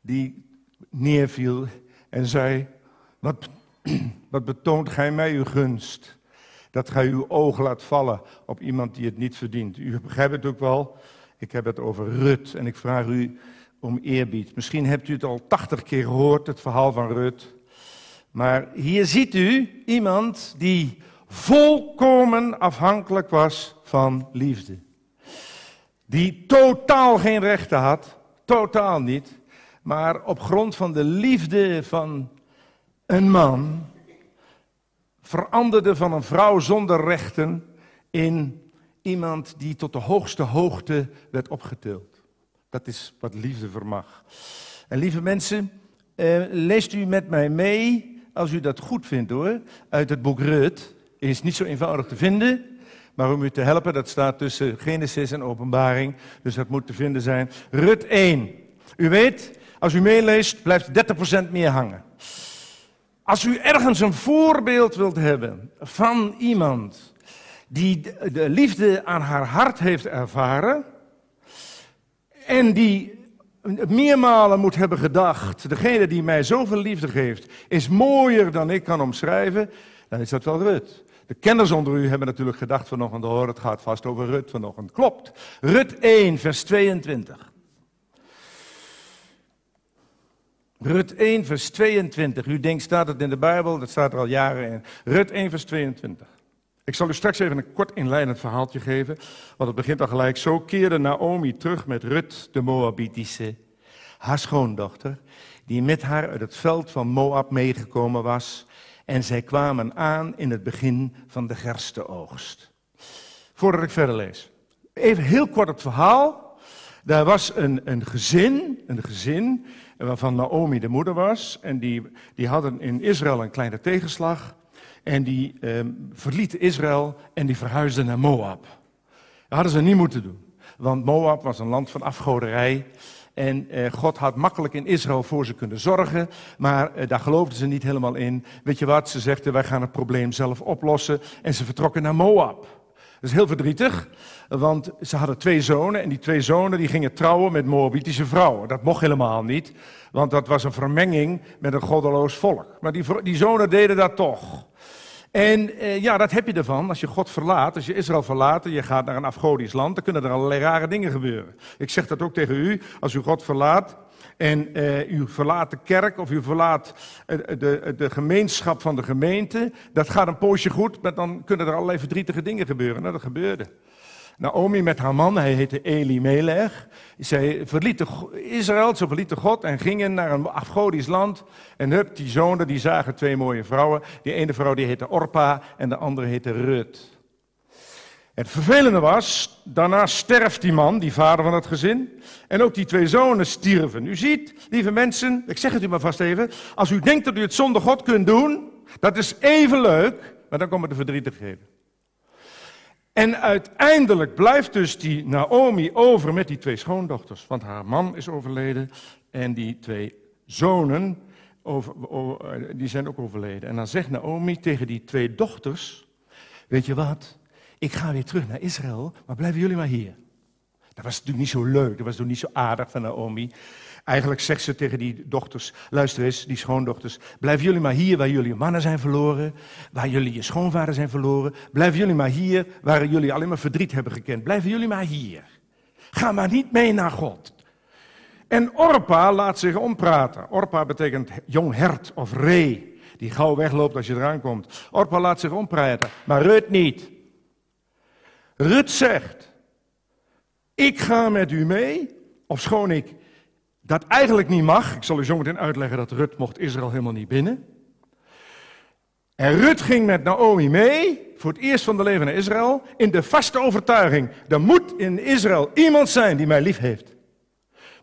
die neerviel en zei: Wat, wat betoont gij mij uw gunst? Dat gij uw oog laat vallen op iemand die het niet verdient. U begrijpt het ook wel. Ik heb het over Rut en ik vraag u om eerbied. Misschien hebt u het al tachtig keer gehoord, het verhaal van Rut. Maar hier ziet u iemand die volkomen afhankelijk was van liefde. Die totaal geen rechten had, totaal niet. Maar op grond van de liefde van een man veranderde van een vrouw zonder rechten in iemand die tot de hoogste hoogte werd opgetild. Dat is wat liefde vermag. En lieve mensen, eh, leest u met mij mee, als u dat goed vindt hoor, uit het boek Rut. Is niet zo eenvoudig te vinden, maar om u te helpen, dat staat tussen Genesis en Openbaring, dus dat moet te vinden zijn. Rut 1. U weet, als u meeleest, blijft 30% meer hangen. Als u ergens een voorbeeld wilt hebben van iemand die de liefde aan haar hart heeft ervaren, en die meermalen moet hebben gedacht, degene die mij zoveel liefde geeft, is mooier dan ik kan omschrijven, dan is dat wel Rut. De kenners onder u hebben natuurlijk gedacht vanochtend, hoor, het gaat vast over Rut vanochtend. Klopt. Rut 1, vers 22. Rut 1, vers 22. U denkt, staat het in de Bijbel? Dat staat er al jaren in. Rut 1, vers 22. Ik zal u straks even een kort inleidend verhaaltje geven, want het begint al gelijk. Zo keerde Naomi terug met Rut, de Moabitische, haar schoondochter, die met haar uit het veld van Moab meegekomen was. En zij kwamen aan in het begin van de gerstenoogst. Voordat ik verder lees. Even heel kort het verhaal. Daar was een, een gezin, een gezin waarvan Naomi de moeder was. En die, die hadden in Israël een kleine tegenslag. En die eh, verlieten Israël en die verhuisden naar Moab. Dat hadden ze niet moeten doen. Want Moab was een land van afgoderij. En eh, God had makkelijk in Israël voor ze kunnen zorgen. Maar eh, daar geloofden ze niet helemaal in. Weet je wat? Ze zegden: wij gaan het probleem zelf oplossen. En ze vertrokken naar Moab. Dat is heel verdrietig, want ze hadden twee zonen en die twee zonen die gingen trouwen met Moabitische vrouwen. Dat mocht helemaal niet, want dat was een vermenging met een goddeloos volk. Maar die, die zonen deden dat toch. En eh, ja, dat heb je ervan. Als je God verlaat, als je Israël verlaat en je gaat naar een afgodisch land, dan kunnen er allerlei rare dingen gebeuren. Ik zeg dat ook tegen u. Als u God verlaat en uh, u verlaat de kerk of u verlaat uh, de, de gemeenschap van de gemeente, dat gaat een poosje goed, maar dan kunnen er allerlei verdrietige dingen gebeuren. Nou, dat gebeurde. Naomi met haar man, hij heette Eli Melech. Zij verlieten Israël, ze verlieten God en gingen naar een afgodisch land. En hup, die zonen die zagen twee mooie vrouwen. Die ene vrouw die heette Orpa en de andere heette Rut. Het vervelende was, daarna sterft die man, die vader van het gezin. En ook die twee zonen stierven. U ziet, lieve mensen, ik zeg het u maar vast even. Als u denkt dat u het zonder God kunt doen, dat is even leuk, maar dan komen de verdrietigheden. En uiteindelijk blijft dus die Naomi over met die twee schoondochters. Want haar man is overleden en die twee zonen over, die zijn ook overleden. En dan zegt Naomi tegen die twee dochters: Weet je wat? Ik ga weer terug naar Israël, maar blijven jullie maar hier. Dat was natuurlijk niet zo leuk, dat was natuurlijk niet zo aardig van Naomi. Eigenlijk zegt ze tegen die dochters, luister eens, die schoondochters, blijven jullie maar hier waar jullie mannen zijn verloren, waar jullie je schoonvader zijn verloren. Blijven jullie maar hier waar jullie alleen maar verdriet hebben gekend. Blijven jullie maar hier. Ga maar niet mee naar God. En Orpa laat zich ompraten. Orpa betekent jong hert of ree, die gauw wegloopt als je eraan komt. Orpa laat zich ompraten, maar Rut niet. Rut zegt, ik ga met u mee, of schoon ik dat eigenlijk niet mag. Ik zal u zo meteen uitleggen dat Rut mocht Israël helemaal niet binnen. En Rut ging met Naomi mee, voor het eerst van de leven naar Israël, in de vaste overtuiging, er moet in Israël iemand zijn die mij lief heeft.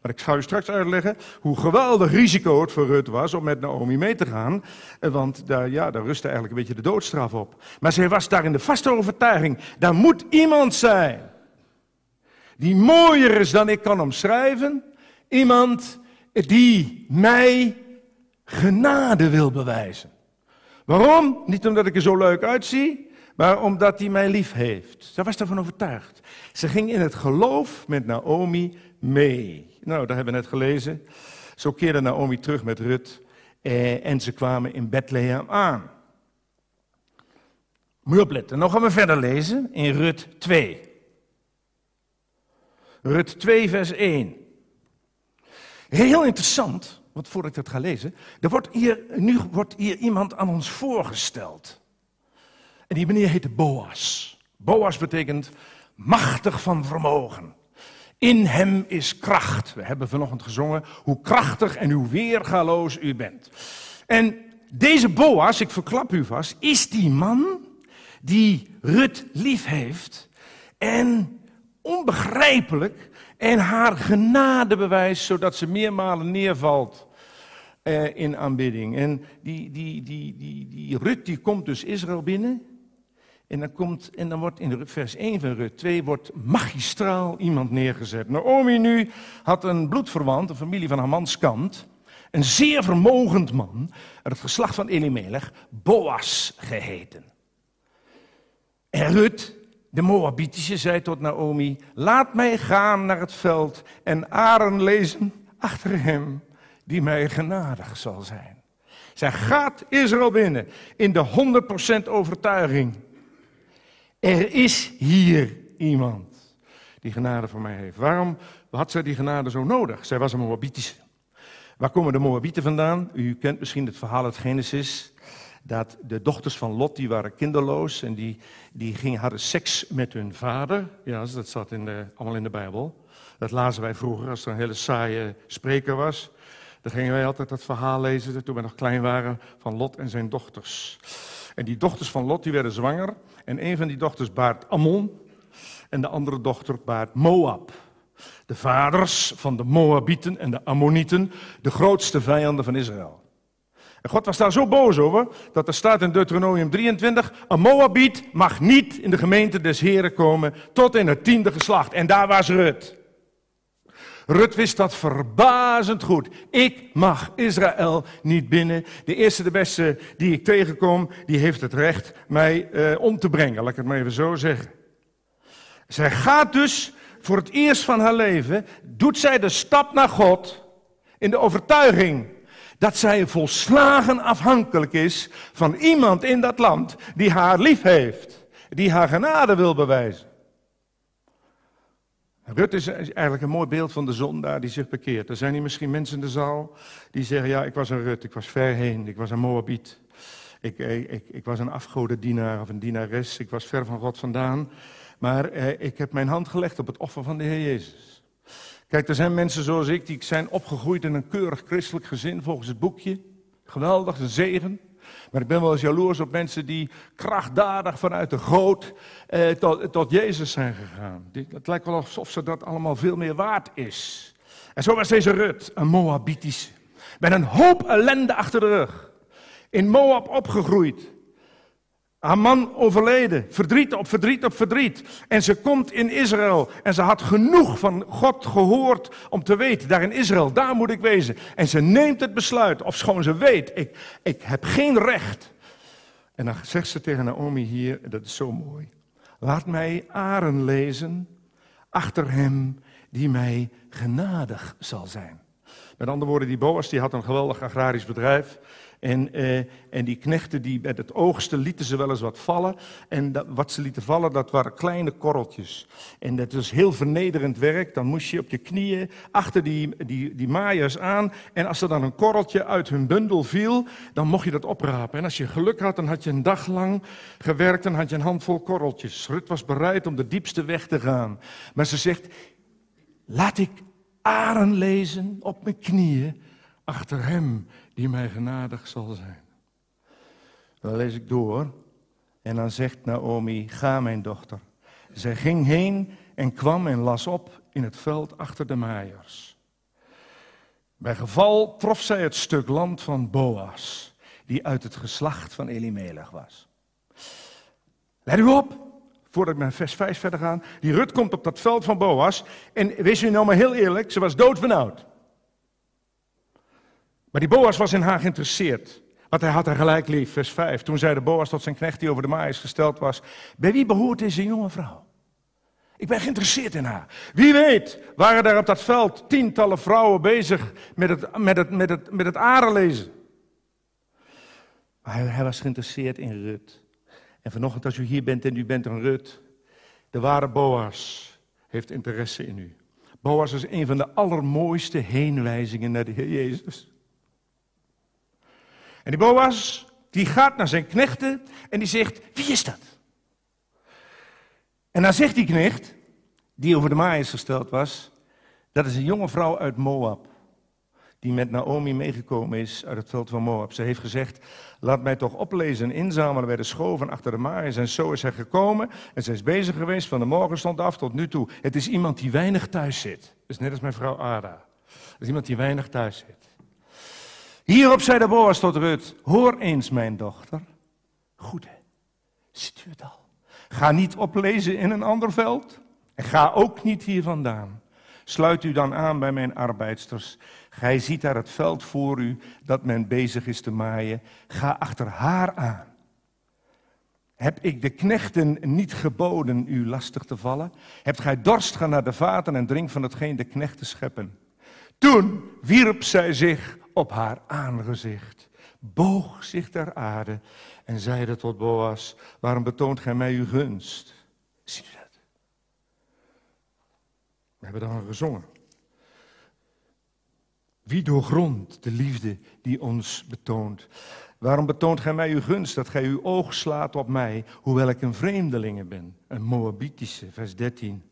Maar ik ga u straks uitleggen hoe geweldig risico het voor Rut was om met Naomi mee te gaan. Want daar, ja, daar rustte eigenlijk een beetje de doodstraf op. Maar zij was daar in de vaste overtuiging, daar moet iemand zijn die mooier is dan ik kan omschrijven, Iemand die mij genade wil bewijzen. Waarom? Niet omdat ik er zo leuk uitzie, maar omdat hij mij lief heeft. Zij was daarvan overtuigd. Ze ging in het geloof met Naomi mee. Nou, dat hebben we net gelezen. Zo keerde Naomi terug met Rut eh, en ze kwamen in Bethlehem aan. Moet je opletten. Nou gaan we verder lezen in Rut 2. Rut 2, vers 1. Heel interessant, want voordat ik dat ga lezen, er wordt hier, nu wordt hier iemand aan ons voorgesteld. En die meneer heette Boas. Boas betekent machtig van vermogen. In hem is kracht. We hebben vanochtend gezongen hoe krachtig en hoe weergaloos u bent. En deze Boas, ik verklap u vast, is die man die Rut lief heeft en onbegrijpelijk en haar genade bewijst, zodat ze meermalen neervalt eh, in aanbidding. En die, die, die, die, die Rut die komt dus Israël binnen. En dan, komt, en dan wordt in vers 1 van Rut 2 wordt magistraal iemand neergezet. Naomi nu had een bloedverwant, een familie van haar mans kant. Een zeer vermogend man, uit het geslacht van Elimelech, Boas geheten. En Rut de Moabitische zei tot Naomi: Laat mij gaan naar het veld en aren lezen achter hem, die mij genadig zal zijn. Zij gaat Israël binnen in de 100% overtuiging. Er is hier iemand die genade voor mij heeft. Waarom had zij die genade zo nodig? Zij was een Moabitische. Waar komen de Moabieten vandaan? U kent misschien het verhaal uit Genesis dat de dochters van Lot, die waren kinderloos en die, die gingen, hadden seks met hun vader. Ja, dat staat in de, allemaal in de Bijbel. Dat lazen wij vroeger als er een hele saaie spreker was. Dan gingen wij altijd dat verhaal lezen, toen we nog klein waren, van Lot en zijn dochters. En die dochters van Lot, die werden zwanger. En een van die dochters baart Ammon en de andere dochter baart Moab. De vaders van de Moabieten en de Ammonieten, de grootste vijanden van Israël. En God was daar zo boos over, dat er staat in Deuteronomium 23, een Moabiet mag niet in de gemeente des Heren komen tot in het tiende geslacht. En daar was Rut. Rut wist dat verbazend goed. Ik mag Israël niet binnen. De eerste, de beste die ik tegenkom, die heeft het recht mij uh, om te brengen. Laat ik het maar even zo zeggen. Zij gaat dus voor het eerst van haar leven, doet zij de stap naar God in de overtuiging dat zij volslagen afhankelijk is van iemand in dat land die haar lief heeft, die haar genade wil bewijzen. Rut is eigenlijk een mooi beeld van de zondaar die zich bekeert. Er zijn hier misschien mensen in de zaal die zeggen, ja, ik was een Rut, ik was ver heen, ik was een Moabiet. Ik, ik, ik, ik was een afgodendienaar of een dienares, ik was ver van God vandaan. Maar eh, ik heb mijn hand gelegd op het offer van de Heer Jezus. Kijk, er zijn mensen zoals ik, die zijn opgegroeid in een keurig christelijk gezin volgens het boekje. Geweldig, een zegen. Maar ik ben wel eens jaloers op mensen die krachtdadig vanuit de goot eh, tot, tot Jezus zijn gegaan. Het lijkt wel alsof ze dat allemaal veel meer waard is. En zo was deze Rut, een Moabitische. Met een hoop ellende achter de rug. In Moab opgegroeid. Haar man overleden, verdriet op verdriet op verdriet. En ze komt in Israël en ze had genoeg van God gehoord om te weten, daar in Israël, daar moet ik wezen. En ze neemt het besluit, of schoon ze weet, ik, ik heb geen recht. En dan zegt ze tegen Naomi hier, dat is zo mooi. Laat mij Aren lezen achter hem die mij genadig zal zijn. Met andere woorden, die Boas die had een geweldig agrarisch bedrijf. En, eh, en die knechten die met het oogsten lieten ze wel eens wat vallen. En dat, wat ze lieten vallen, dat waren kleine korreltjes. En dat was heel vernederend werk. Dan moest je op je knieën achter die, die, die maaiers aan. En als er dan een korreltje uit hun bundel viel, dan mocht je dat oprapen. En als je geluk had, dan had je een dag lang gewerkt en had je een handvol korreltjes. Rut was bereid om de diepste weg te gaan. Maar ze zegt, laat ik aren lezen op mijn knieën achter hem die mij genadig zal zijn. Dan lees ik door en dan zegt Naomi, ga mijn dochter. Zij ging heen en kwam en las op in het veld achter de maaiers. Bij geval trof zij het stuk land van Boas, die uit het geslacht van Elimelech was. Let u op, voordat ik naar vers 5 verder ga. Die Rut komt op dat veld van Boas. En wees u nou maar heel eerlijk, ze was doodbenauwd. Maar die Boas was in haar geïnteresseerd. Want hij had haar gelijk lief, vers 5. Toen zei de Boas tot zijn knecht die over de maais gesteld was. Bij wie behoort deze jonge vrouw? Ik ben geïnteresseerd in haar. Wie weet waren daar op dat veld tientallen vrouwen bezig met het, met het, met het, met het arenlezen. Maar hij, hij was geïnteresseerd in Rut. En vanochtend als u hier bent en u bent een Rut, de ware Boas heeft interesse in u. Boas is een van de allermooiste heenwijzingen naar de Heer Jezus. En die Boas, die gaat naar zijn knechten en die zegt, wie is dat? En dan zegt die knecht, die over de maaiers gesteld was, dat is een jonge vrouw uit Moab, die met Naomi meegekomen is uit het veld van Moab. Ze heeft gezegd, laat mij toch oplezen en inzamelen bij de schoven achter de maaiers. En zo is hij gekomen en ze is bezig geweest van de morgenstond af tot nu toe. Het is iemand die weinig thuis zit. Dus net als mijn vrouw Ada. Het is iemand die weinig thuis zit. Hierop zei de Boas tot Rut, hoor eens mijn dochter. Goed, ziet u het al? Ga niet oplezen in een ander veld en ga ook niet hier vandaan. Sluit u dan aan bij mijn arbeidsters. Gij ziet daar het veld voor u dat men bezig is te maaien. Ga achter haar aan. Heb ik de knechten niet geboden u lastig te vallen? Hebt gij dorst, ga naar de vaten en drink van hetgeen de knechten scheppen. Toen wierp zij zich op haar aangezicht, boog zich ter aarde en zeide tot Boas, waarom betoont gij mij uw gunst? Ziet u dat? We hebben dan gezongen. Wie doorgrondt de liefde die ons betoont? Waarom betoont gij mij uw gunst, dat gij uw oog slaat op mij, hoewel ik een vreemdelinge ben? Een Moabitische, vers 13.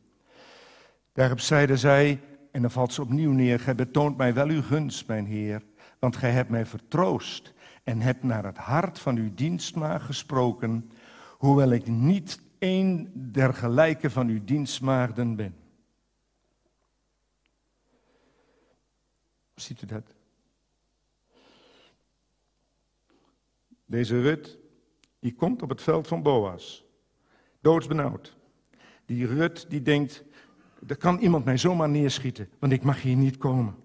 Daarop zeide zij, en dan valt ze opnieuw neer, gij betoont mij wel uw gunst, mijn Heer, want gij hebt mij vertroost en hebt naar het hart van uw dienstmaag gesproken, hoewel ik niet een der gelijke van uw dienstmaagden ben. Ziet u dat? Deze Rut, die komt op het veld van Boas, doodsbenauwd. Die Rut, die denkt, er kan iemand mij zomaar neerschieten, want ik mag hier niet komen.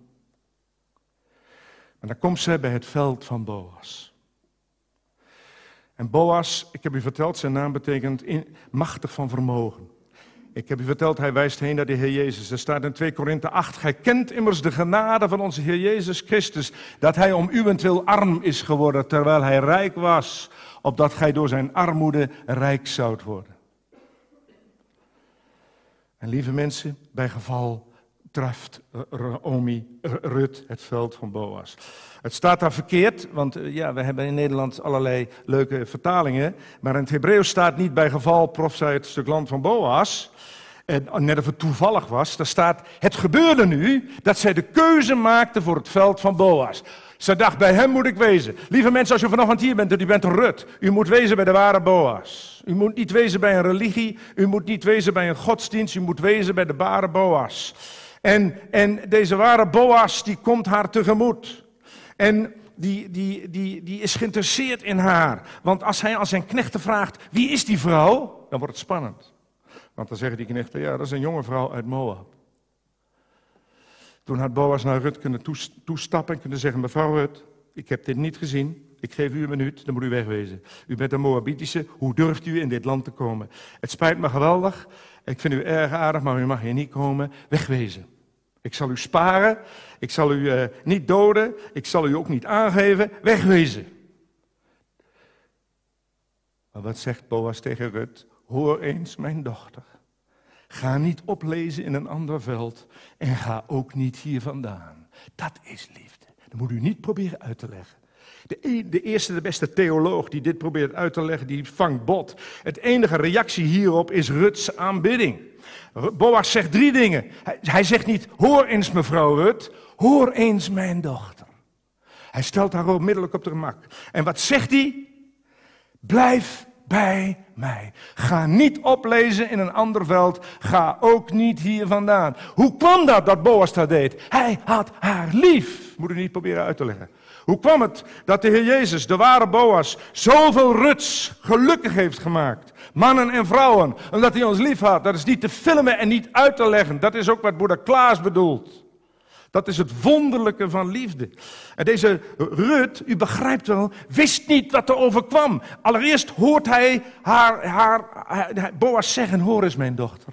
Maar dan komt ze bij het veld van Boas. En Boas, ik heb u verteld, zijn naam betekent machtig van vermogen. Ik heb u verteld, hij wijst heen naar de Heer Jezus. Er staat in 2 Korinthe 8, gij kent immers de genade van onze Heer Jezus Christus, dat hij om uwentwil arm is geworden, terwijl hij rijk was, opdat gij door zijn armoede rijk zoudt worden. En lieve mensen, bij geval Omi Rut het veld van Boas. Het staat daar verkeerd, want eh, ja, we hebben in Nederland allerlei leuke vertalingen. Maar in het Hebreeuws staat niet bij geval prof zij het stuk land van Boas. En net of het toevallig was, daar staat, het gebeurde nu dat zij de keuze maakte voor het veld van Boas. Ze dacht, bij hem moet ik wezen. Lieve mensen, als je vanochtend hier bent en u bent Rut, u moet wezen bij de ware Boas. U moet niet wezen bij een religie, u moet niet wezen bij een godsdienst, u moet wezen bij de ware Boas. En, en deze ware Boas, die komt haar tegemoet. En die, die, die, die is geïnteresseerd in haar. Want als hij aan zijn knechten vraagt, wie is die vrouw? Dan wordt het spannend. Want dan zeggen die knechten, ja, dat is een jonge vrouw uit Moab. Toen had Boas naar Rut kunnen toestappen en kunnen zeggen, mevrouw Rut, ik heb dit niet gezien. Ik geef u een minuut, dan moet u wegwezen. U bent een Moabitische, hoe durft u in dit land te komen? Het spijt me geweldig, ik vind u erg aardig, maar u mag hier niet komen. Wegwezen. Ik zal u sparen, ik zal u uh, niet doden, ik zal u ook niet aangeven. Wegwezen. Maar wat zegt Boas tegen Rut? Hoor eens, mijn dochter. Ga niet oplezen in een ander veld en ga ook niet hier vandaan. Dat is liefde. Dat moet u niet proberen uit te leggen. De, e-, de, eerste, de beste theoloog die dit probeert uit te leggen, die vangt bot. Het enige reactie hierop is Ruts aanbidding. Boas zegt drie dingen. Hij, hij zegt niet, hoor eens mevrouw Rut, hoor eens mijn dochter. Hij stelt haar onmiddellijk op de gemak. En wat zegt hij? Blijf bij mij. Ga niet oplezen in een ander veld. Ga ook niet hier vandaan. Hoe kwam dat dat Boas dat deed? Hij had haar lief. Moet u niet proberen uit te leggen. Hoe kwam het dat de Heer Jezus, de ware Boas, zoveel ruts gelukkig heeft gemaakt? Mannen en vrouwen, omdat hij ons lief had. Dat is niet te filmen en niet uit te leggen. Dat is ook wat broeder Klaas bedoelt. Dat is het wonderlijke van liefde. En deze Rut, u begrijpt wel, wist niet wat er overkwam. Allereerst hoort hij haar, haar, haar Boas zeggen, hoor eens mijn dochter.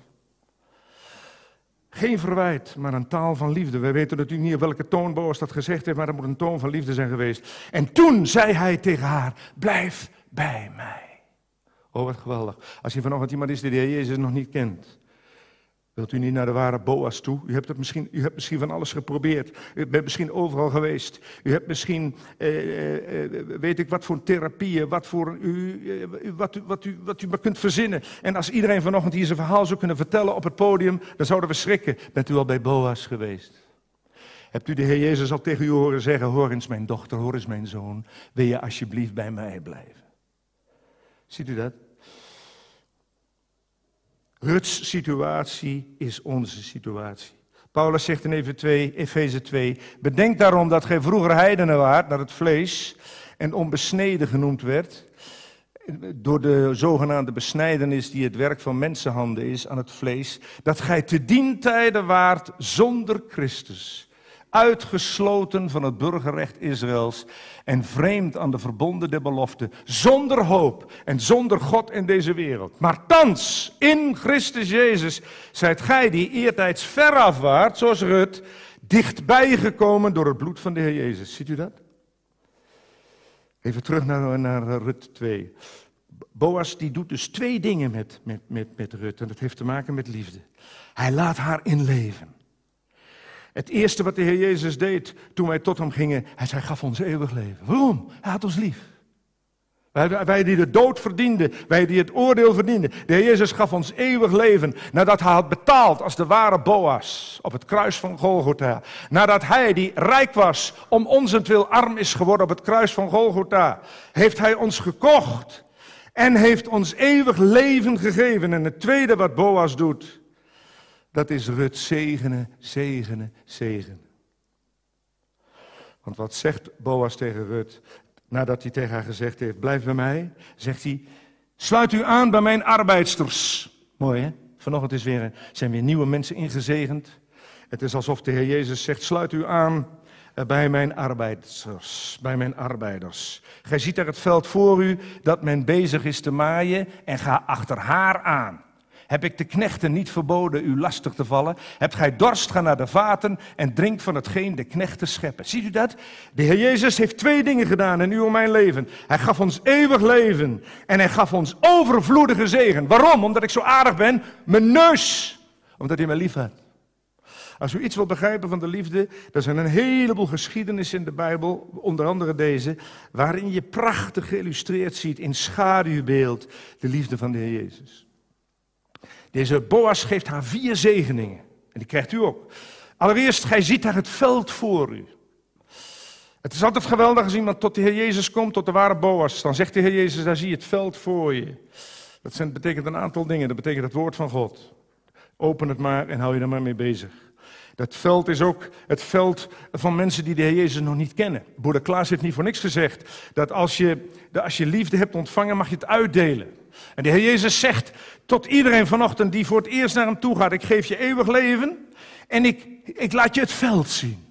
Geen verwijt, maar een taal van liefde. Wij weten natuurlijk niet op welke toon Boas dat gezegd heeft, maar dat moet een toon van liefde zijn geweest. En toen zei hij tegen haar, blijf bij mij. Oh, wat geweldig. Als je vanochtend iemand is die de Heer Jezus nog niet kent. Wilt u niet naar de ware Boas toe? U hebt, het misschien, u hebt misschien van alles geprobeerd. U bent misschien overal geweest. U hebt misschien, eh, eh, eh weet ik wat voor therapieën, wat, voor u, eh, wat, u, wat, u, wat u maar kunt verzinnen. En als iedereen vanochtend hier zijn verhaal zou kunnen vertellen op het podium, dan zouden we schrikken. Bent u al bij Boas geweest? Hebt u de Heer Jezus al tegen u horen zeggen, hoor eens mijn dochter, hoor eens mijn zoon, wil je alsjeblieft bij mij blijven? Ziet u dat? Ruts situatie is onze situatie. Paulus zegt in Efeze 2, bedenk daarom dat gij vroeger heidenen waart naar het vlees en onbesneden genoemd werd, door de zogenaamde besnijdenis die het werk van mensenhanden is aan het vlees, dat gij te dien tijden waart zonder Christus, uitgesloten van het burgerrecht Israëls en vreemd aan de verbonden der belofte, zonder hoop en zonder God in deze wereld. Maar thans, in Christus Jezus, zijt gij die eertijds veraf waart, zoals Rut, dichtbij gekomen door het bloed van de Heer Jezus. Ziet u dat? Even terug naar, naar Rut 2. Boas die doet dus twee dingen met, met, met, met Rut en dat heeft te maken met liefde. Hij laat haar inleven. Het eerste wat de Heer Jezus deed toen wij tot hem gingen, hij zei, gaf ons eeuwig leven. Waarom? Hij had ons lief. Wij, wij, die de dood verdienden, wij die het oordeel verdienden. De Heer Jezus gaf ons eeuwig leven nadat hij had betaald als de ware Boas op het kruis van Golgotha. Nadat hij die rijk was om onzentwil arm is geworden op het kruis van Golgotha, heeft hij ons gekocht en heeft ons eeuwig leven gegeven. En het tweede wat Boas doet, dat is Rut zegenen, zegenen, zegenen. Want wat zegt Boas tegen Rut? Nadat hij tegen haar gezegd heeft, blijf bij mij, zegt hij, sluit u aan bij mijn arbeidsters. Mooi hè? Vanochtend is weer, zijn weer nieuwe mensen ingezegend. Het is alsof de Heer Jezus zegt, sluit u aan bij mijn arbeiders, bij mijn arbeiders. Gij ziet er het veld voor u dat men bezig is te maaien en ga achter haar aan. Heb ik de knechten niet verboden u lastig te vallen? Hebt gij dorst, ga naar de vaten en drink van hetgeen de knechten scheppen. Ziet u dat? De Heer Jezus heeft twee dingen gedaan in uw en mijn leven. Hij gaf ons eeuwig leven en hij gaf ons overvloedige zegen. Waarom? Omdat ik zo aardig ben? Mijn neus. Omdat hij mij lief had. Als u iets wilt begrijpen van de liefde, er zijn een heleboel geschiedenissen in de Bijbel, onder andere deze, waarin je prachtig geïllustreerd ziet in schaduwbeeld de liefde van de Heer Jezus. Deze Boas geeft haar vier zegeningen. En die krijgt u ook. Allereerst, gij ziet daar het veld voor u. Het is altijd geweldig als iemand tot de Heer Jezus komt, tot de ware Boas. Dan zegt de Heer Jezus, daar zie je het veld voor je. Dat, zijn, betekent een aantal dingen. Dat betekent het woord van God. Open het maar en hou je er maar mee bezig. Dat veld is ook het veld van mensen die de Heer Jezus nog niet kennen. Broeder Klaas heeft niet voor niks gezegd dat als je, als je liefde hebt ontvangen, mag je het uitdelen. En de Heer Jezus zegt tot iedereen vanochtend die voor het eerst naar hem toe gaat: Ik geef je eeuwig leven en ik, ik laat je het veld zien.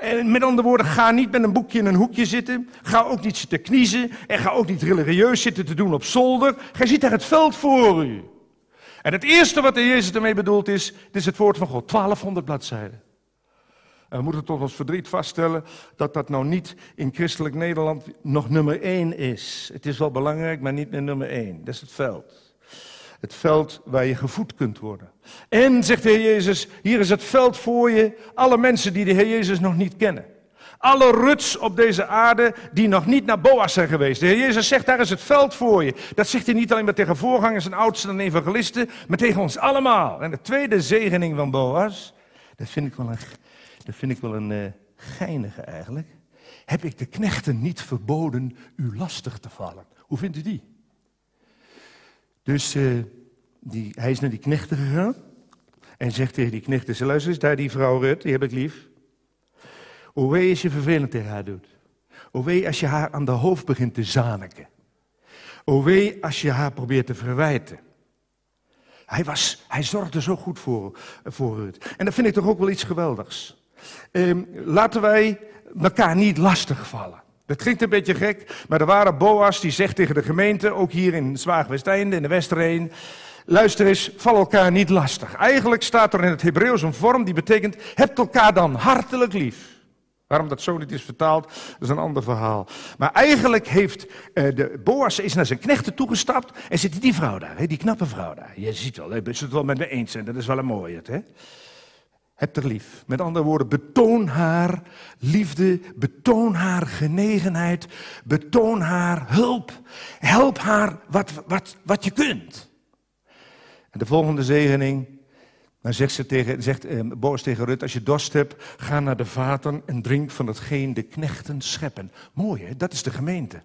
En met andere woorden, ga niet met een boekje in een hoekje zitten. Ga ook niet zitten kniezen. En ga ook niet religieus zitten te doen op zolder. Gij ziet daar het veld voor u. En het eerste wat de Jezus ermee bedoelt is, dit is het woord van God, 1200 bladzijden. We moeten tot ons verdriet vaststellen dat dat nou niet in christelijk Nederland nog nummer één is. Het is wel belangrijk, maar niet meer nummer één. Dat is het veld. Het veld waar je gevoed kunt worden. En, zegt de Heer Jezus, hier is het veld voor je, alle mensen die de Heer Jezus nog niet kennen. Alle ruts op deze aarde die nog niet naar Boas zijn geweest. De Heer Jezus zegt, daar is het veld voor je. Dat zegt hij niet alleen maar tegen voorgangers en oudsten en evangelisten, maar tegen ons allemaal. En de tweede zegening van Boas, dat vind ik wel een, dat vind ik wel een uh, geinige eigenlijk. Heb ik de knechten niet verboden u lastig te vallen? Hoe vindt u die? Dus uh, die, hij is naar die knechten gegaan en zegt tegen die knechten, luister eens, daar die vrouw Rut, die heb ik lief. O wee als je vervelend tegen haar doet. O wee als je haar aan de hoofd begint te zaniken. O wee als je haar probeert te verwijten. Hij, was, hij zorgde zo goed voor, voor het. En dat vind ik toch ook wel iets geweldigs. Ehm, laten wij elkaar niet lastigvallen. Dat klinkt een beetje gek, maar er waren Boas die zegt tegen de gemeente, ook hier in Zwaagwesteinde, in de Westerheen, luister eens, val elkaar niet lastig. Eigenlijk staat er in het Hebreeuws een vorm die betekent, hebt elkaar dan hartelijk lief. Waarom dat zo niet is vertaald, dat is een ander verhaal. Maar eigenlijk heeft uh, de Boas is naar zijn knechten toegestapt en zit die vrouw daar, hè, die knappe vrouw daar. Je ziet wel, je zult het wel met me eens dat is wel een mooie. Hè? Heb er lief. Met andere woorden, betoon haar liefde, betoon haar genegenheid, betoon haar hulp. Help haar wat, wat, wat je kunt. En de volgende zegening, dan zegt, ze tegen, zegt eh, tegen Rut, als je dorst hebt, ga naar de vaten en drink van hetgeen de knechten scheppen. Mooi hè, dat is de gemeente.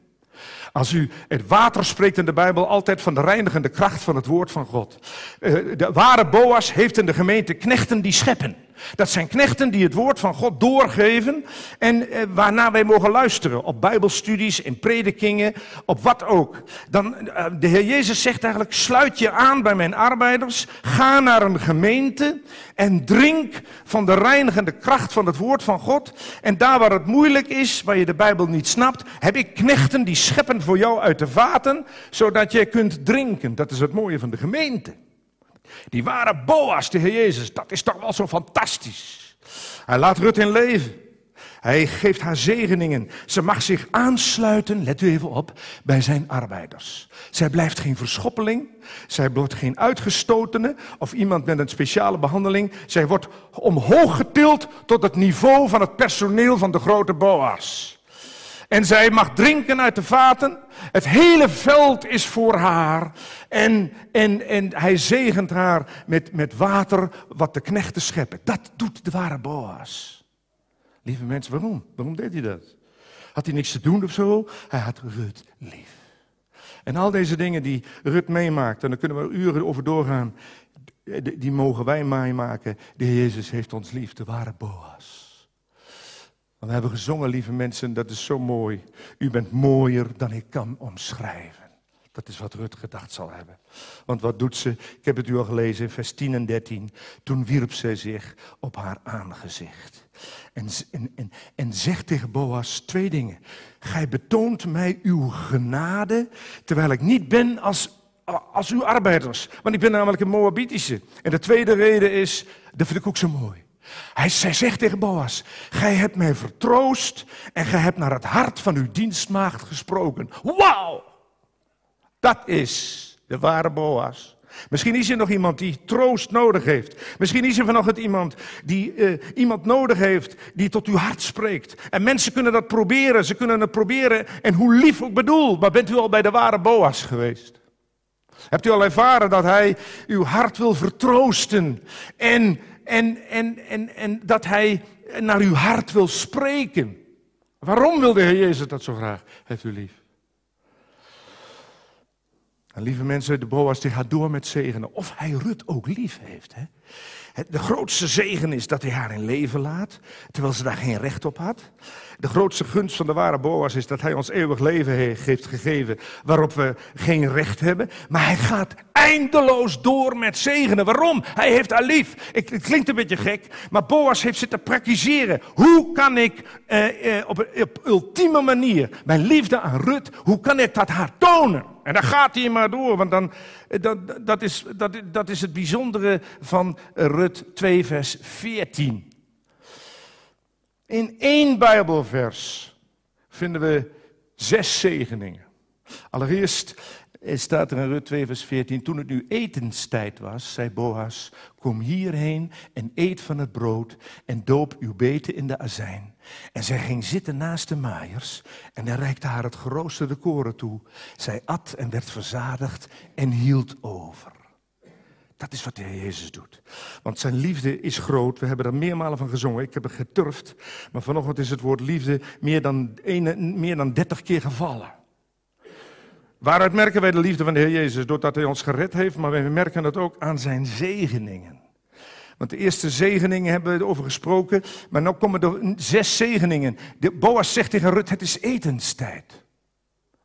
Als u het water spreekt in de Bijbel altijd van de reinigende kracht van het woord van God. Eh, de ware Boas heeft in de gemeente knechten die scheppen. Dat zijn knechten die het woord van God doorgeven en eh, waarna wij mogen luisteren op bijbelstudies, in predikingen, op wat ook. Dan, eh, de Heer Jezus zegt eigenlijk, sluit je aan bij mijn arbeiders, ga naar een gemeente en drink van de reinigende kracht van het woord van God. En daar waar het moeilijk is, waar je de Bijbel niet snapt, heb ik knechten die scheppen voor jou uit de vaten, zodat jij kunt drinken. Dat is het mooie van de gemeente. Die ware Boas, de Heer Jezus, dat is toch wel zo fantastisch. Hij laat Rut in leven. Hij geeft haar zegeningen. Ze mag zich aansluiten, let u even op, bij zijn arbeiders. Zij blijft geen verschoppeling. Zij wordt geen uitgestotene of iemand met een speciale behandeling. Zij wordt omhoog getild tot het niveau van het personeel van de grote Boas. En zij mag drinken uit de vaten. Het hele veld is voor haar. En, en, en hij zegent haar met, met water wat de knechten scheppen. Dat doet de ware Boas. Lieve mensen, waarom? Waarom deed hij dat? Had hij niks te doen of zo? Hij had Rut lief. En al deze dingen die Rut meemaakt, en daar kunnen we uren over doorgaan, die mogen wij meemaken. De Jezus heeft ons lief, de ware Boas. We hebben gezongen, lieve mensen, dat is zo mooi. U bent mooier dan ik kan omschrijven. Dat is wat Rut gedacht zal hebben. Want wat doet ze? Ik heb het u al gelezen, vers 10 en 13. Toen wierp zij zich op haar aangezicht. En, en, en, zegt tegen Boas twee dingen. Gij betoont mij uw genade, terwijl ik niet ben als als uw arbeiders. Want ik ben namelijk een Moabitische. En de tweede reden is, dat vind ik ook zo mooi. Hij, zegt tegen Boas, gij hebt mij vertroost en gij hebt naar het hart van uw dienstmaagd gesproken. Wauw! Dat is de ware Boas. Misschien is er nog iemand die troost nodig heeft. Misschien is er vanochtend iemand die uh, iemand nodig heeft die tot uw hart spreekt. En mensen kunnen dat proberen, ze kunnen het proberen en hoe lief ook bedoel. Maar bent u al bij de ware Boas geweest? Hebt u al ervaren dat hij uw hart wil vertroosten en, en, en, en, en dat hij naar uw hart wil spreken? Waarom wil de Heer Jezus dat zo graag? Heeft u lief? En lieve mensen, de Boas die gaat door met zegenen. Of hij Rut ook lief heeft. Hè? De grootste zegen is dat hij haar in leven laat, terwijl ze daar geen recht op had. De grootste gunst van de ware Boas is dat hij ons eeuwig leven heeft gegeven, waarop we geen recht hebben. Maar hij gaat eindeloos door met zegenen. Waarom? Hij heeft haar lief. Het klinkt een beetje gek, maar Boas heeft zitten praktiseren. Hoe kan ik eh, eh, op, ultieme manier mijn liefde aan Rut, hoe kan ik dat haar tonen? En dan gaat hij maar door, want dan, eh, dat, dat, is, dat, is het bijzondere van Rut 2, vers 14. In één Bijbelvers vinden we zes zegeningen. Allereerst staat er in Rut 2, vers 14. Toen het nu etenstijd was, zei Boas: Kom hierheen en eet van het brood en doop uw beten in de azijn. En zij ging zitten naast de maaiers en hij reikte haar het geroosterde koren toe. Zij at en werd verzadigd en hield over. Dat is wat de Heer Jezus doet. Want zijn liefde is groot. We hebben er meermalen van gezongen. Ik heb het geturfd. Maar vanochtend is het woord liefde meer dan, een, meer dan 30 keer gevallen. Waaruit merken wij de liefde van de Heer Jezus? Doordat Hij ons gered heeft, maar wij merken het ook aan zijn zegeningen. Want de eerste zegeningen hebben we erover gesproken, maar nu komen er zes zegeningen. De Boas zegt tegen Rut, het is etenstijd.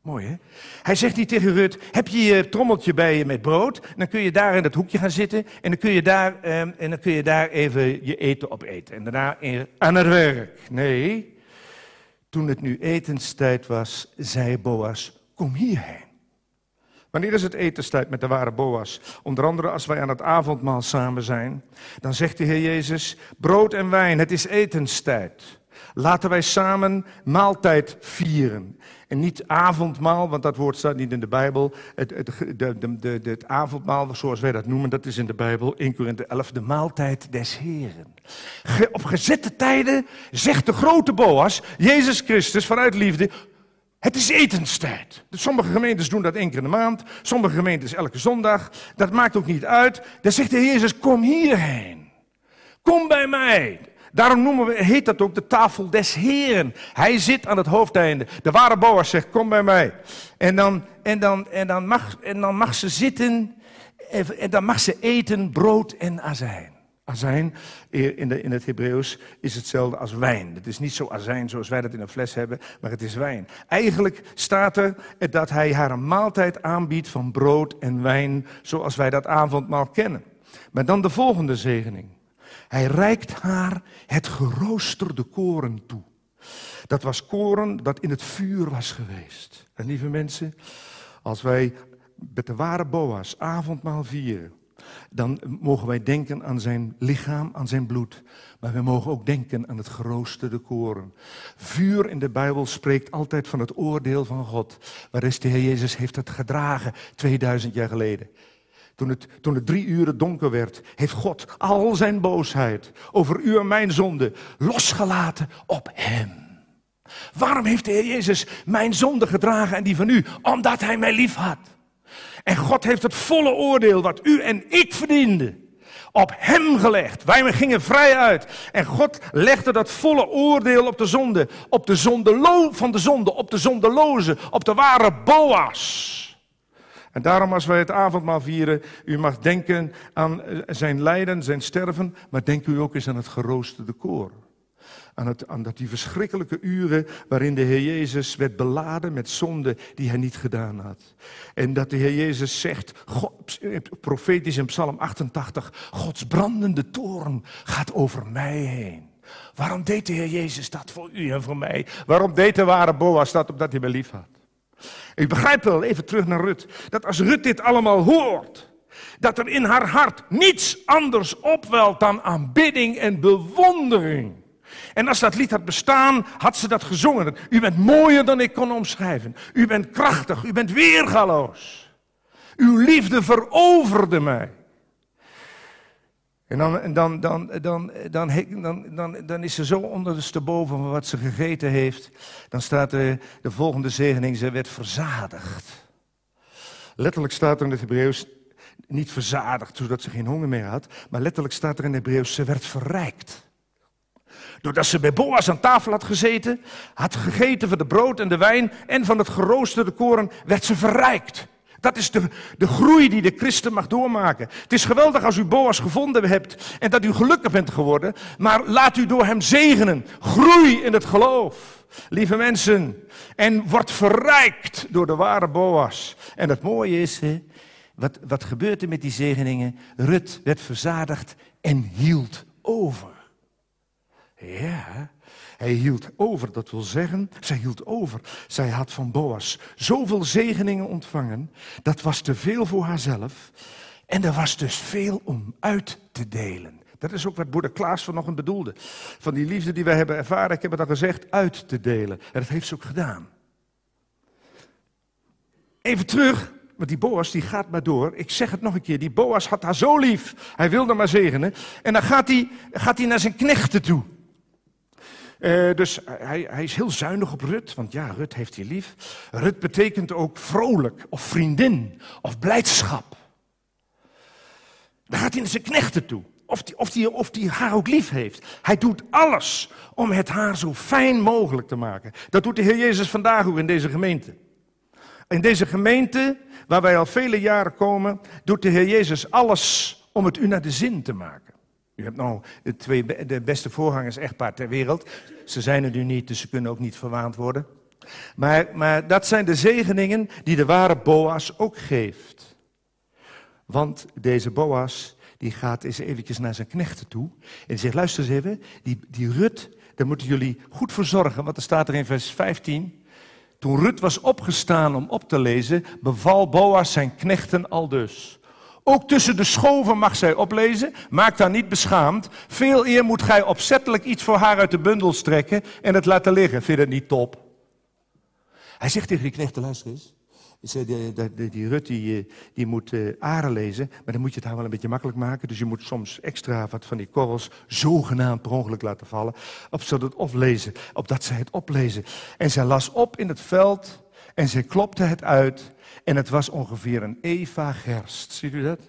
Mooi hè? Hij zegt niet tegen Rut, heb je je trommeltje bij je met brood? Dan kun je daar in dat hoekje gaan zitten en dan kun je daar, ehm, en dan kun je daar even je eten op eten. En daarna aan het werk. Nee, toen het nu etenstijd was, zei Boas, kom hierheen. Wanneer is het etenstijd met de ware Boas? Onder andere als wij aan het avondmaal samen zijn. Dan zegt de Heer Jezus, brood en wijn, het is etenstijd. Laten wij samen maaltijd vieren. En niet avondmaal, want dat woord staat niet in de Bijbel. Het, het, de, de, de, het avondmaal, zoals wij dat noemen, dat is in de Bijbel 1 Korinthe 11, de maaltijd des Heren. Op gezette tijden zegt de grote Boas, Jezus Christus vanuit liefde, het is etenstijd. Sommige gemeentes doen dat één keer in de maand, sommige gemeentes elke zondag. Dat maakt ook niet uit. Dan zegt de Heer Jezus, kom hierheen. Kom bij mij. Daarom noemen we, heet dat ook de tafel des Heren. Hij zit aan het hoofdeinde. De ware Boas zegt, kom bij mij. En dan, en dan, en dan, mag, en dan mag ze zitten, en dan mag ze eten brood en azijn. Azijn in, de, in het Hebreeuws is hetzelfde als wijn. Het is niet zo azijn zoals wij dat in een fles hebben, maar het is wijn. Eigenlijk staat er dat hij haar een maaltijd aanbiedt van brood en wijn, zoals wij dat avondmaal kennen. Maar dan de volgende zegening. Hij reikt haar het geroosterde koren toe. Dat was koren dat in het vuur was geweest. En lieve mensen, als wij met de ware Boas avondmaal vieren, dan mogen wij denken aan zijn lichaam, aan zijn bloed. Maar we mogen ook denken aan het geroosterde koren. Vuur in de Bijbel spreekt altijd van het oordeel van God. Waar is de Heer Jezus heeft het gedragen 2000 jaar geleden. Toen het, toen het drie uren donker werd, heeft God al zijn boosheid over u en mijn zonde losgelaten op hem. Waarom heeft de Heer Jezus mijn zonde gedragen en die van u? Omdat hij mij lief had. En God heeft het volle oordeel wat u en ik verdienden op hem gelegd. Wij gingen vrij uit. En God legde dat volle oordeel op de zonde. Op de zonde van de zonde. Op de zondeloze. Op de ware Boas. En daarom als wij het avondmaal vieren, u mag denken aan zijn lijden, zijn sterven, maar denk u ook eens aan het geroosterde koor aan, het, aan dat die verschrikkelijke uren waarin de Heer Jezus werd beladen met zonde die hij niet gedaan had. En dat de Heer Jezus zegt, God, profetisch in Psalm 88, Gods brandende toren gaat over mij heen. Waarom deed de Heer Jezus dat voor u en voor mij? Waarom deed de ware Boas dat? Omdat hij me lief had. U begrijpt wel, even terug naar Rut, dat als Rut dit allemaal hoort, dat er in haar hart niets anders opwelt dan aanbidding en bewondering. En als dat lied had bestaan, had ze dat gezongen. U bent mooier dan ik kon omschrijven. U bent krachtig, u bent weergaloos. Uw liefde veroverde mij. En dan, dan, dan, dan, dan, dan, dan, is ze zo ondersteboven van wat ze gegeten heeft. Dan staat er de volgende zegening, ze werd verzadigd. Letterlijk staat er in het Hebreeuws niet verzadigd, zodat ze geen honger meer had. Maar letterlijk staat er in het Hebreeuws, ze werd verrijkt. Doordat ze bij Boas aan tafel had gezeten, had gegeten van de brood en de wijn en van het geroosterde koren, werd ze verrijkt. Dat is de, de groei die de christen mag doormaken. Het is geweldig als u Boas gevonden hebt en dat u gelukkig bent geworden, maar laat u door hem zegenen. Groei in het geloof, lieve mensen. En word verrijkt door de ware Boas. En het mooie is, hè, wat, wat gebeurt er met die zegeningen? Rut werd verzadigd en hield over. Ja, hij hield over, dat wil zeggen, zij hield over. Zij had van Boas zoveel zegeningen ontvangen, dat was te veel voor haarzelf. En er was dus veel om uit te delen. Dat is ook wat broeder Klaas vanochtend bedoelde. Van die liefde die wij hebben ervaren, ik heb het gezegd, uit te delen. En dat heeft ze ook gedaan. Even terug, want die Boas die gaat maar door. Ik zeg het nog een keer, die Boas had haar zo lief. Hij wilde maar zegenen. En dan gaat hij, gaat hij naar zijn knechten toe. Uh, dus hij, hij, is heel zuinig op Rut, want ja, Rut heeft hij lief. Rut betekent ook vrolijk, of vriendin, of blijdschap. Dan gaat hij naar zijn knechten toe, of die, of, die, of die haar ook lief heeft. Hij doet alles om het haar zo fijn mogelijk te maken. Dat doet de Heer Jezus vandaag ook in deze gemeente. In deze gemeente, waar wij al vele jaren komen, doet de Heer Jezus alles om het u naar de zin te maken. U hebt nou de, twee, de beste voorgangers echtpaar ter wereld. Ze zijn er nu niet, dus ze kunnen ook niet verwaand worden. Maar, maar dat zijn de zegeningen die de ware Boas ook geeft. Want deze Boas, die gaat eens eventjes naar zijn knechten toe. En zegt, luister eens even, die, die Rut, daar moeten jullie goed voor zorgen. Want er staat er in vers 15. Toen Rut was opgestaan om op te lezen, beval Boas zijn knechten al dus. Ook tussen de schoven mag zij oplezen. Maak daar niet beschaamd. Veel eer moet gij opzettelijk iets voor haar uit de bundel strekken en het laten liggen. Vind je dat niet top? Hij zegt tegen die knechten, luister eens. Die, die, die Rut die, eh, die moet uh, lezen, maar dan moet je het haar wel een beetje makkelijk maken. Dus je moet soms extra wat van die korrels zogenaamd per ongeluk laten vallen. Op, zodat het oplezen, opdat zij het oplezen. En zij las op in het veld en zij klopte het uit. En het was ongeveer een eva gerst. Ziet u dat?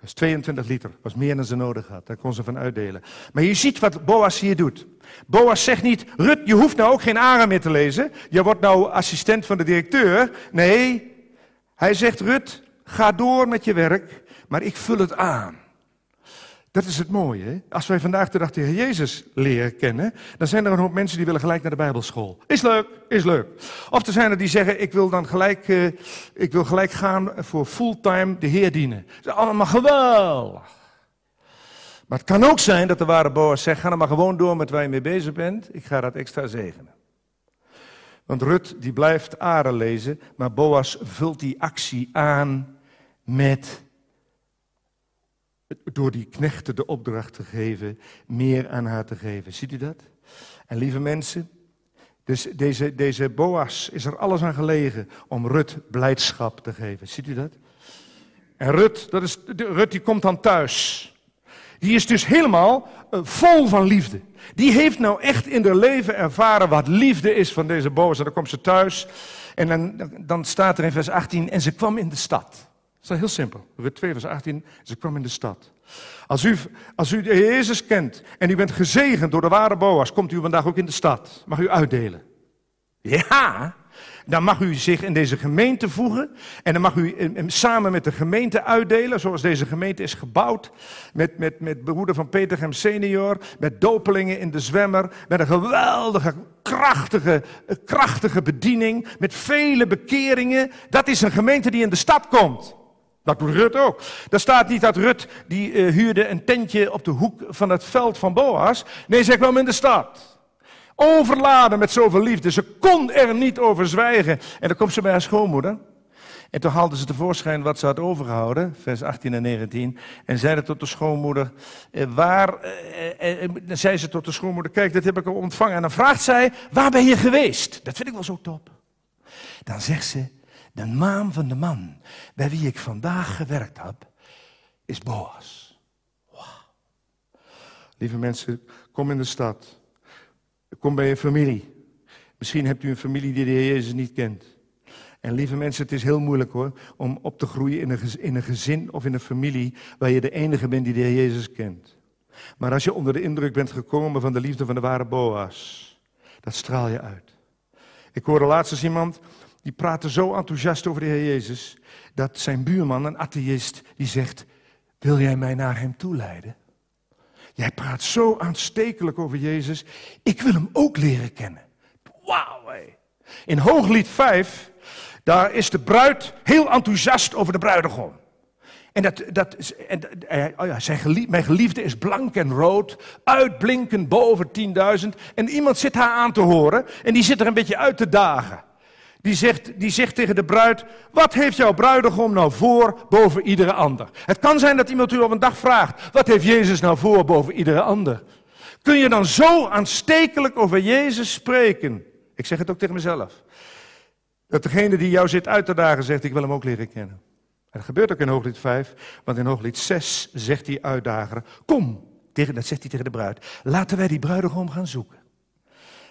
Dat is 22 liter, was meer dan ze nodig had. Daar kon ze van uitdelen. Maar je ziet wat Boas hier doet. Boas zegt niet, Rut, je hoeft nou ook geen aren meer te lezen. Je wordt nou assistent van de directeur. Nee, hij zegt, Rut, ga door met je werk, maar ik vul het aan. Dat is het mooie. Als wij vandaag de dag Heer Jezus leren kennen, dan zijn er een hoop mensen die willen gelijk naar de Bijbelschool. Is leuk, is leuk. Of er zijn er die zeggen, ik wil dan gelijk, uh, ik wil gelijk gaan voor fulltime de Heer dienen. Dat is allemaal geweldig. Maar het kan ook zijn dat de ware Boas zegt, ga dan maar gewoon door met waar je mee bezig bent. Ik ga dat extra zegenen. Want Rut die blijft aren lezen, maar Boas vult die actie aan met door die knechten de opdracht te geven, meer aan haar te geven. Ziet u dat? En lieve mensen, dus deze, deze Boas is er alles aan gelegen om Rut blijdschap te geven. Ziet u dat? En Rut, dat is, Rut die komt dan thuis. Die is dus helemaal uh, vol van liefde. Die heeft nou echt in haar leven ervaren wat liefde is van deze Boas. En dan komt ze thuis en dan, dan staat er in vers 18, en ze kwam in de stad. Dat is heel simpel. Rut 2 vers 18, ze kwam in de stad. Als u, als u Jezus kent en u bent gezegend door de ware Boas, komt u vandaag ook in de stad. Mag u uitdelen. Ja, dan mag u zich in deze gemeente voegen. En dan mag u samen met de gemeente uitdelen, zoals deze gemeente is gebouwd. Met, met, met broeder van Petergem senior, met dopelingen in de zwemmer. Met een geweldige, krachtige, krachtige bediening. Met vele bekeringen. Dat is een gemeente die in de stad komt. Dat doet Rut ook. Daar staat niet dat Rut die uh, huurde een tentje op de hoek van het veld van Boas. Nee, zij kwam in de stad. Overladen met zoveel liefde. Ze kon er niet over zwijgen. En dan komt ze bij haar schoonmoeder. En toen haalde ze tevoorschijn wat ze had overgehouden, vers 18 en 19. En zeide tot de schoonmoeder, eh, waar, eh, eh, zei ze tot de schoonmoeder, kijk, dit heb ik al ontvangen. En dan vraagt zij, waar ben je geweest? Dat vind ik wel zo top. Dan zegt ze, de naam van de man bij wie ik vandaag gewerkt heb, is Boas. Lieve mensen, kom in de stad. Kom bij een familie. Misschien hebt u een familie die de Heer Jezus niet kent. En lieve mensen, het is heel moeilijk hoor, om op te groeien in een, in een gezin of in een familie waar je de enige bent die de Heer Jezus kent. Maar als je onder de indruk bent gekomen van de liefde van de ware Boas, dat straal je uit. Ik hoorde laatst eens iemand, die praatte zo enthousiast over de Heer Jezus, dat zijn buurman, een atheïst, die zegt, wil jij mij naar hem toe leiden? Jij praat zo aanstekelijk over Jezus, ik wil hem ook leren kennen. Wauw. In Hooglied 5 daar is de bruid heel enthousiast over de bruidegom. En, dat, dat, en oh ja, zijn mijn geliefde is blank en rood, uitblinkend boven 10.000. En iemand zit haar aan te horen en die zit er een beetje uit te dagen. Die zegt, die zegt tegen de bruid, wat heeft jouw bruidegom nou voor boven iedere ander? Het kan zijn dat iemand u op een dag vraagt, wat heeft Jezus nou voor boven iedere ander? Kun je dan zo aanstekelijk over Jezus spreken? Ik zeg het ook tegen mezelf. Dat degene die jou zit uit te dagen zegt, ik wil hem ook leren kennen. En dat gebeurt ook in Hooglied 5, want in Hooglied 6 zegt die uitdager, kom, dat zegt hij tegen de bruid, laten wij die bruidegom gaan zoeken.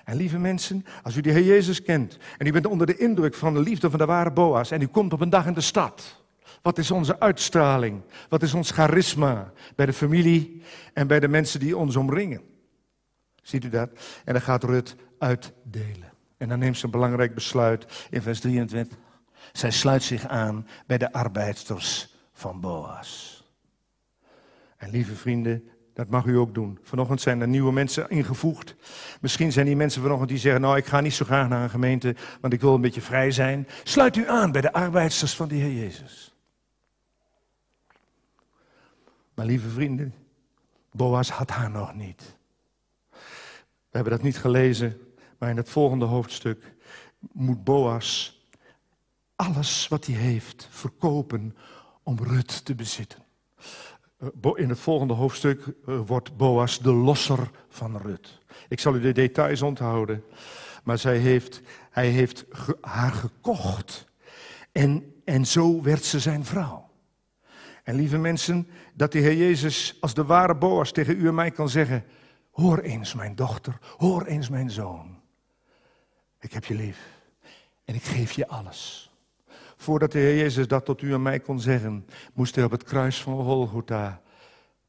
En lieve mensen, als u de Heer Jezus kent en u bent onder de indruk van de liefde van de ware Boas en u komt op een dag in de stad, wat is onze uitstraling? Wat is ons charisma bij de familie en bij de mensen die ons omringen? Ziet u dat? En dan gaat Rut uitdelen. En dan neemt ze een belangrijk besluit in vers 23. Zij sluit zich aan bij de arbeidsters van Boas. En lieve vrienden, dat mag u ook doen. Vanochtend zijn er nieuwe mensen ingevoegd. Misschien zijn die mensen vanochtend die zeggen: Nou, ik ga niet zo graag naar een gemeente, want ik wil een beetje vrij zijn. Sluit u aan bij de arbeidsters van de Heer Jezus. Maar lieve vrienden, Boas had haar nog niet. We hebben dat niet gelezen maar in het volgende hoofdstuk moet Boas alles wat hij heeft verkopen om Rut te bezitten. Eh, in het volgende hoofdstuk eh, wordt Boas de losser van Rut. Ik zal u de details onthouden. Maar zij heeft, hij heeft haar gekocht. En, en zo werd ze zijn vrouw. En lieve mensen, dat de Heer Jezus als de ware Boas tegen u en mij kan zeggen: Hoor eens, mijn dochter, hoor eens, mijn zoon. Ik heb je lief en ik geef je alles. Voordat de Heer Jezus dat tot u en mij kon zeggen, moest hij op het kruis van Golgotha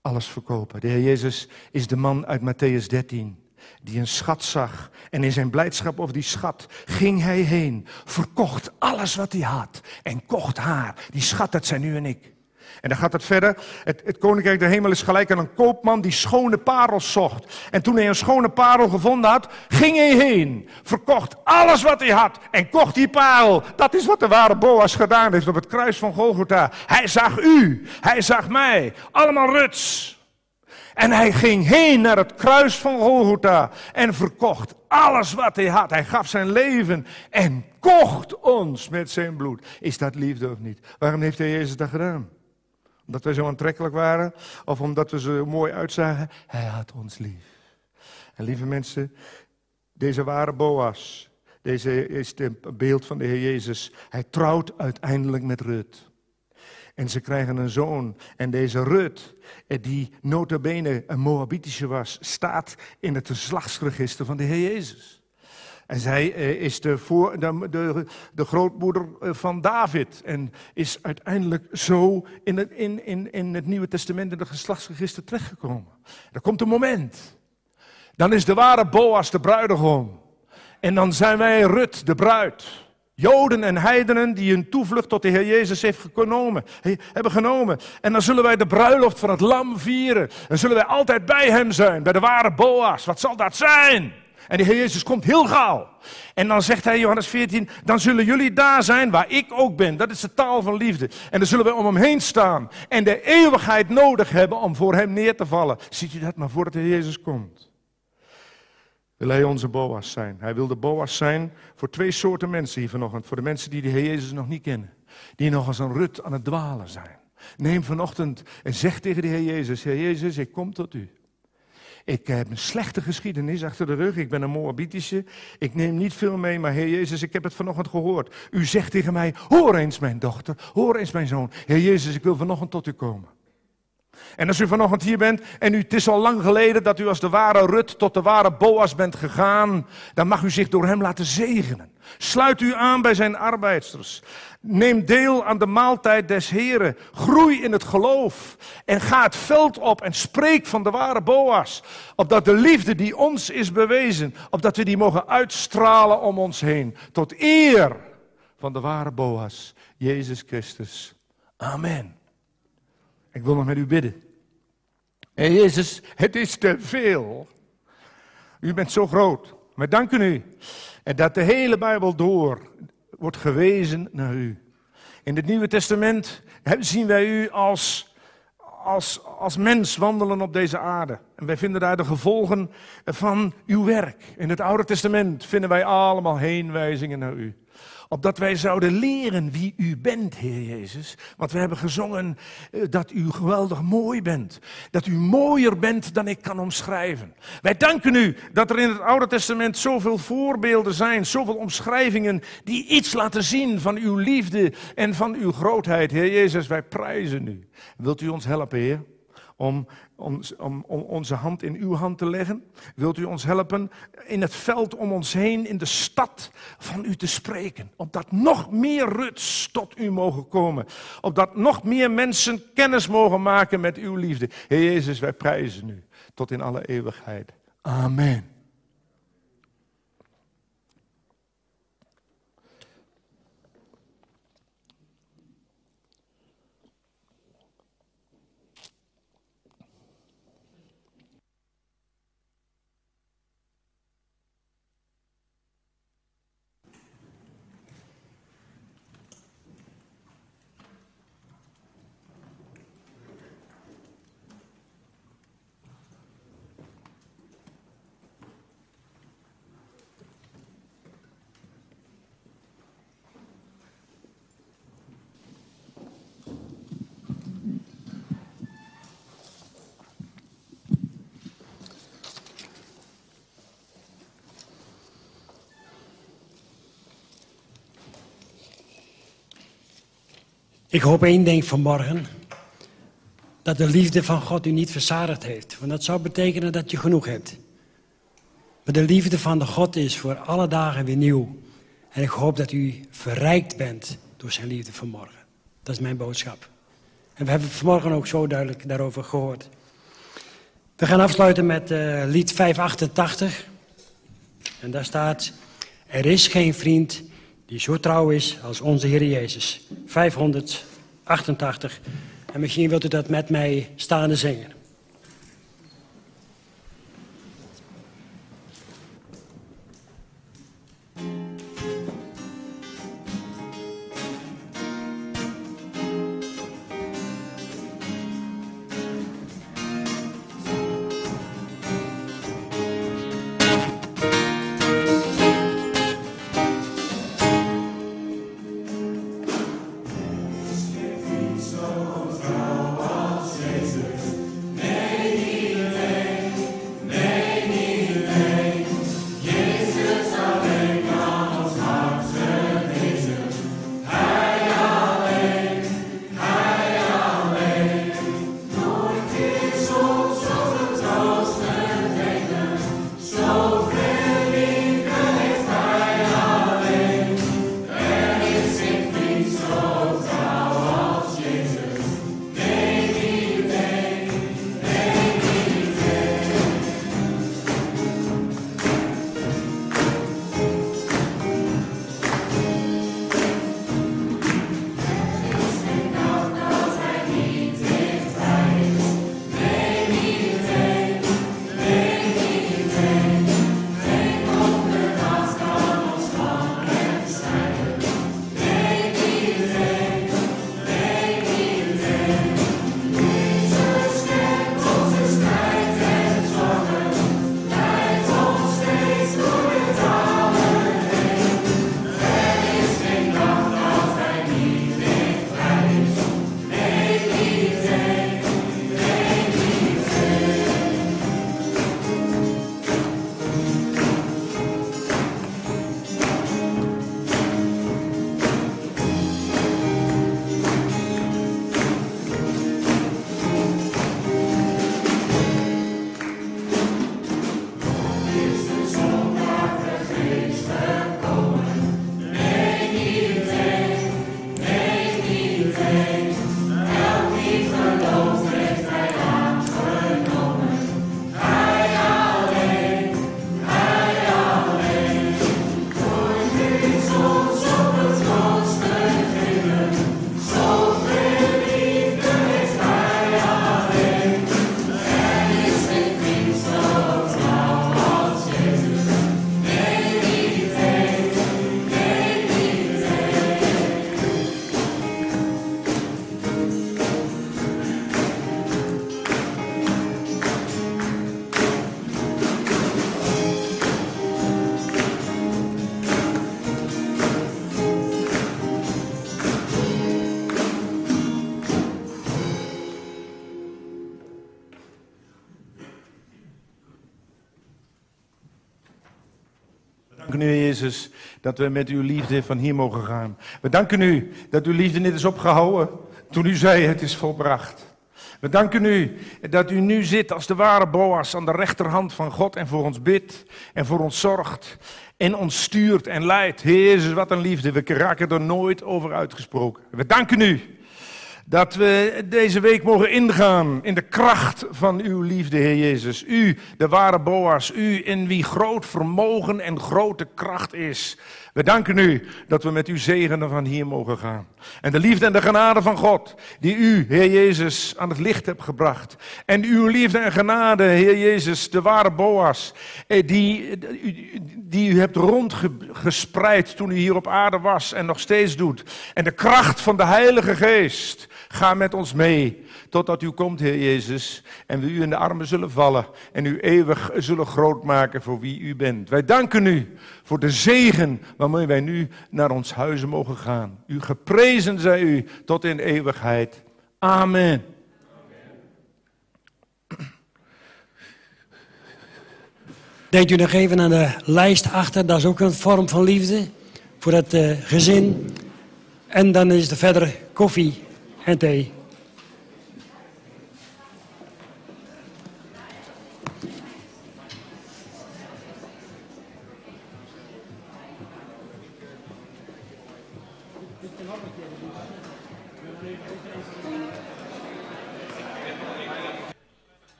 alles verkopen. De Heer Jezus is de man uit Matthäus 13 die een schat zag. En in zijn blijdschap over die schat ging hij heen, verkocht alles wat hij had en kocht haar. Die schat, dat zijn u en ik. En dan gaat het verder. Het, het, koninkrijk der hemel is gelijk aan een koopman die schone parels zocht. En toen hij een schone parel gevonden had, ging hij heen, verkocht alles wat hij had en kocht die parel. Dat is wat de ware Boas gedaan heeft op het kruis van Golgotha. Hij zag u, hij zag mij, allemaal ruts. En hij ging heen naar het kruis van Golgotha en verkocht alles wat hij had. Hij gaf zijn leven en kocht ons met zijn bloed. Is dat liefde of niet? Waarom heeft hij Jezus dat gedaan? Omdat wij zo aantrekkelijk waren of omdat we zo mooi uitzagen. Hij had ons lief. En lieve mensen, deze ware Boas, deze is het beeld van de Heer Jezus. Hij trouwt uiteindelijk met Rut. En ze krijgen een zoon. En deze Rut, eh, die notabene een Moabitische was, staat in het geslachtsregister van de Heer Jezus. En zij eh, is de, voor, de, de, de, grootmoeder eh, van David. En is uiteindelijk zo in het, in, in, in het Nieuwe Testament in de geslachtsregister terechtgekomen. Er komt een moment. Dan is de ware Boas de bruidegom. En dan zijn wij Rut, de bruid. Joden en heidenen die een toevlucht tot de Heer Jezus heeft genomen, hebben genomen. En dan zullen wij de bruiloft van het lam vieren. En zullen wij altijd bij hem zijn, bij de ware Boas. Wat zal dat zijn? En de Heer Jezus komt heel gauw. En dan zegt hij, Johannes 14, dan zullen jullie daar zijn waar ik ook ben. Dat is de taal van liefde. En dan zullen we om hem heen staan. En de eeuwigheid nodig hebben om voor hem neer te vallen. Ziet u dat maar voordat de Heer Jezus komt? wil hij onze Boas zijn. Hij wil de Boas zijn voor twee soorten mensen hier vanochtend. Voor de mensen die de Heer Jezus nog niet kennen. Die nog als een rut aan het dwalen zijn. Neem vanochtend en zeg tegen de Heer Jezus, Heer Jezus, ik kom tot u. Ik heb een slechte geschiedenis achter de rug. Ik ben een Moabitische. Ik neem niet veel mee, maar Heer Jezus, ik heb het vanochtend gehoord. U zegt tegen mij, hoor eens mijn dochter, hoor eens mijn zoon. Heer Jezus, ik wil vanochtend tot u komen. En als u vanochtend hier bent en u, het is al lang geleden dat u als de ware Rut tot de ware Boas bent gegaan, dan mag u zich door hem laten zegenen. Sluit u aan bij zijn arbeidsters. Neem deel aan de maaltijd des Heren. Groei in het geloof. En ga het veld op en spreek van de ware Boas. Opdat de liefde die ons is bewezen, opdat we die mogen uitstralen om ons heen. Tot eer van de ware Boas, Jezus Christus. Amen. Ik wil nog met u bidden. Heer Jezus, het is te veel. U bent zo groot. Maar danken u. En dat de hele Bijbel door wordt gewezen naar u. In het Nieuwe Testament zien wij u als, als, als mens wandelen op deze aarde. En wij vinden daar de gevolgen van uw werk. In het Oude Testament vinden wij allemaal heenwijzingen naar u opdat wij zouden leren wie u bent, Heer Jezus. Want we hebben gezongen eh, dat u geweldig mooi bent. Dat u mooier bent dan ik kan omschrijven. Wij danken u dat er in het Oude Testament zoveel voorbeelden zijn, zoveel omschrijvingen die iets laten zien van uw liefde en van uw grootheid. Heer Jezus, wij prijzen u. Wilt u ons helpen, Heer? Om, om, om, onze hand in uw hand te leggen? Wilt u ons helpen in het veld om ons heen, in de stad van u te spreken? Opdat nog meer ruts tot u mogen komen. Opdat nog meer mensen kennis mogen maken met uw liefde. Heer Jezus, wij prijzen u tot in alle eeuwigheid. Amen. Ik hoop één ding vanmorgen. Dat de liefde van God u niet verzadigd heeft. Want dat zou betekenen dat je genoeg hebt. Maar de liefde van de God is voor alle dagen weer nieuw. En ik hoop dat u verrijkt bent door zijn liefde vanmorgen. Dat is mijn boodschap. En we hebben vanmorgen ook zo duidelijk daarover gehoord. We gaan afsluiten met uh, lied 588. En daar staat... Er is geen vriend die zo trouw is als onze Heer Jezus. 588. En misschien wilt u dat met mij staande zingen. Dat we met uw liefde van hier mogen gaan. We danken u dat uw liefde niet is opgehouden toen u zei het is volbracht. We danken u dat u nu zit als de ware Boas aan de rechterhand van God en voor ons bidt en voor ons zorgt en ons stuurt en leidt. Jezus, wat een liefde. We raken er nooit over uitgesproken. We danken u dat we deze week mogen ingaan in de kracht van uw liefde, Heer Jezus. U, de ware Boas, u in wie groot vermogen en grote kracht is. We danken u dat we met uw zegenen van hier mogen gaan. En de liefde en de genade van God, die u, Heer Jezus, aan het licht hebt gebracht. En uw liefde en genade, Heer Jezus, de ware Boas, eh, die, die u hebt rondgespreid toen u hier op aarde was en nog steeds doet. En de kracht van de Heilige Geest, ga met ons mee. Totdat u komt, Heer Jezus, en we u in de armen zullen vallen en u eeuwig zullen groot maken voor wie u bent. Wij danken u voor de zegen waarmee wij nu naar ons huizen mogen gaan. U geprezen zij u tot in eeuwigheid. Amen. Denkt u nog even aan de lijst achter, dat is ook een vorm van liefde voor het uh, gezin. En dan is er verder koffie en thee.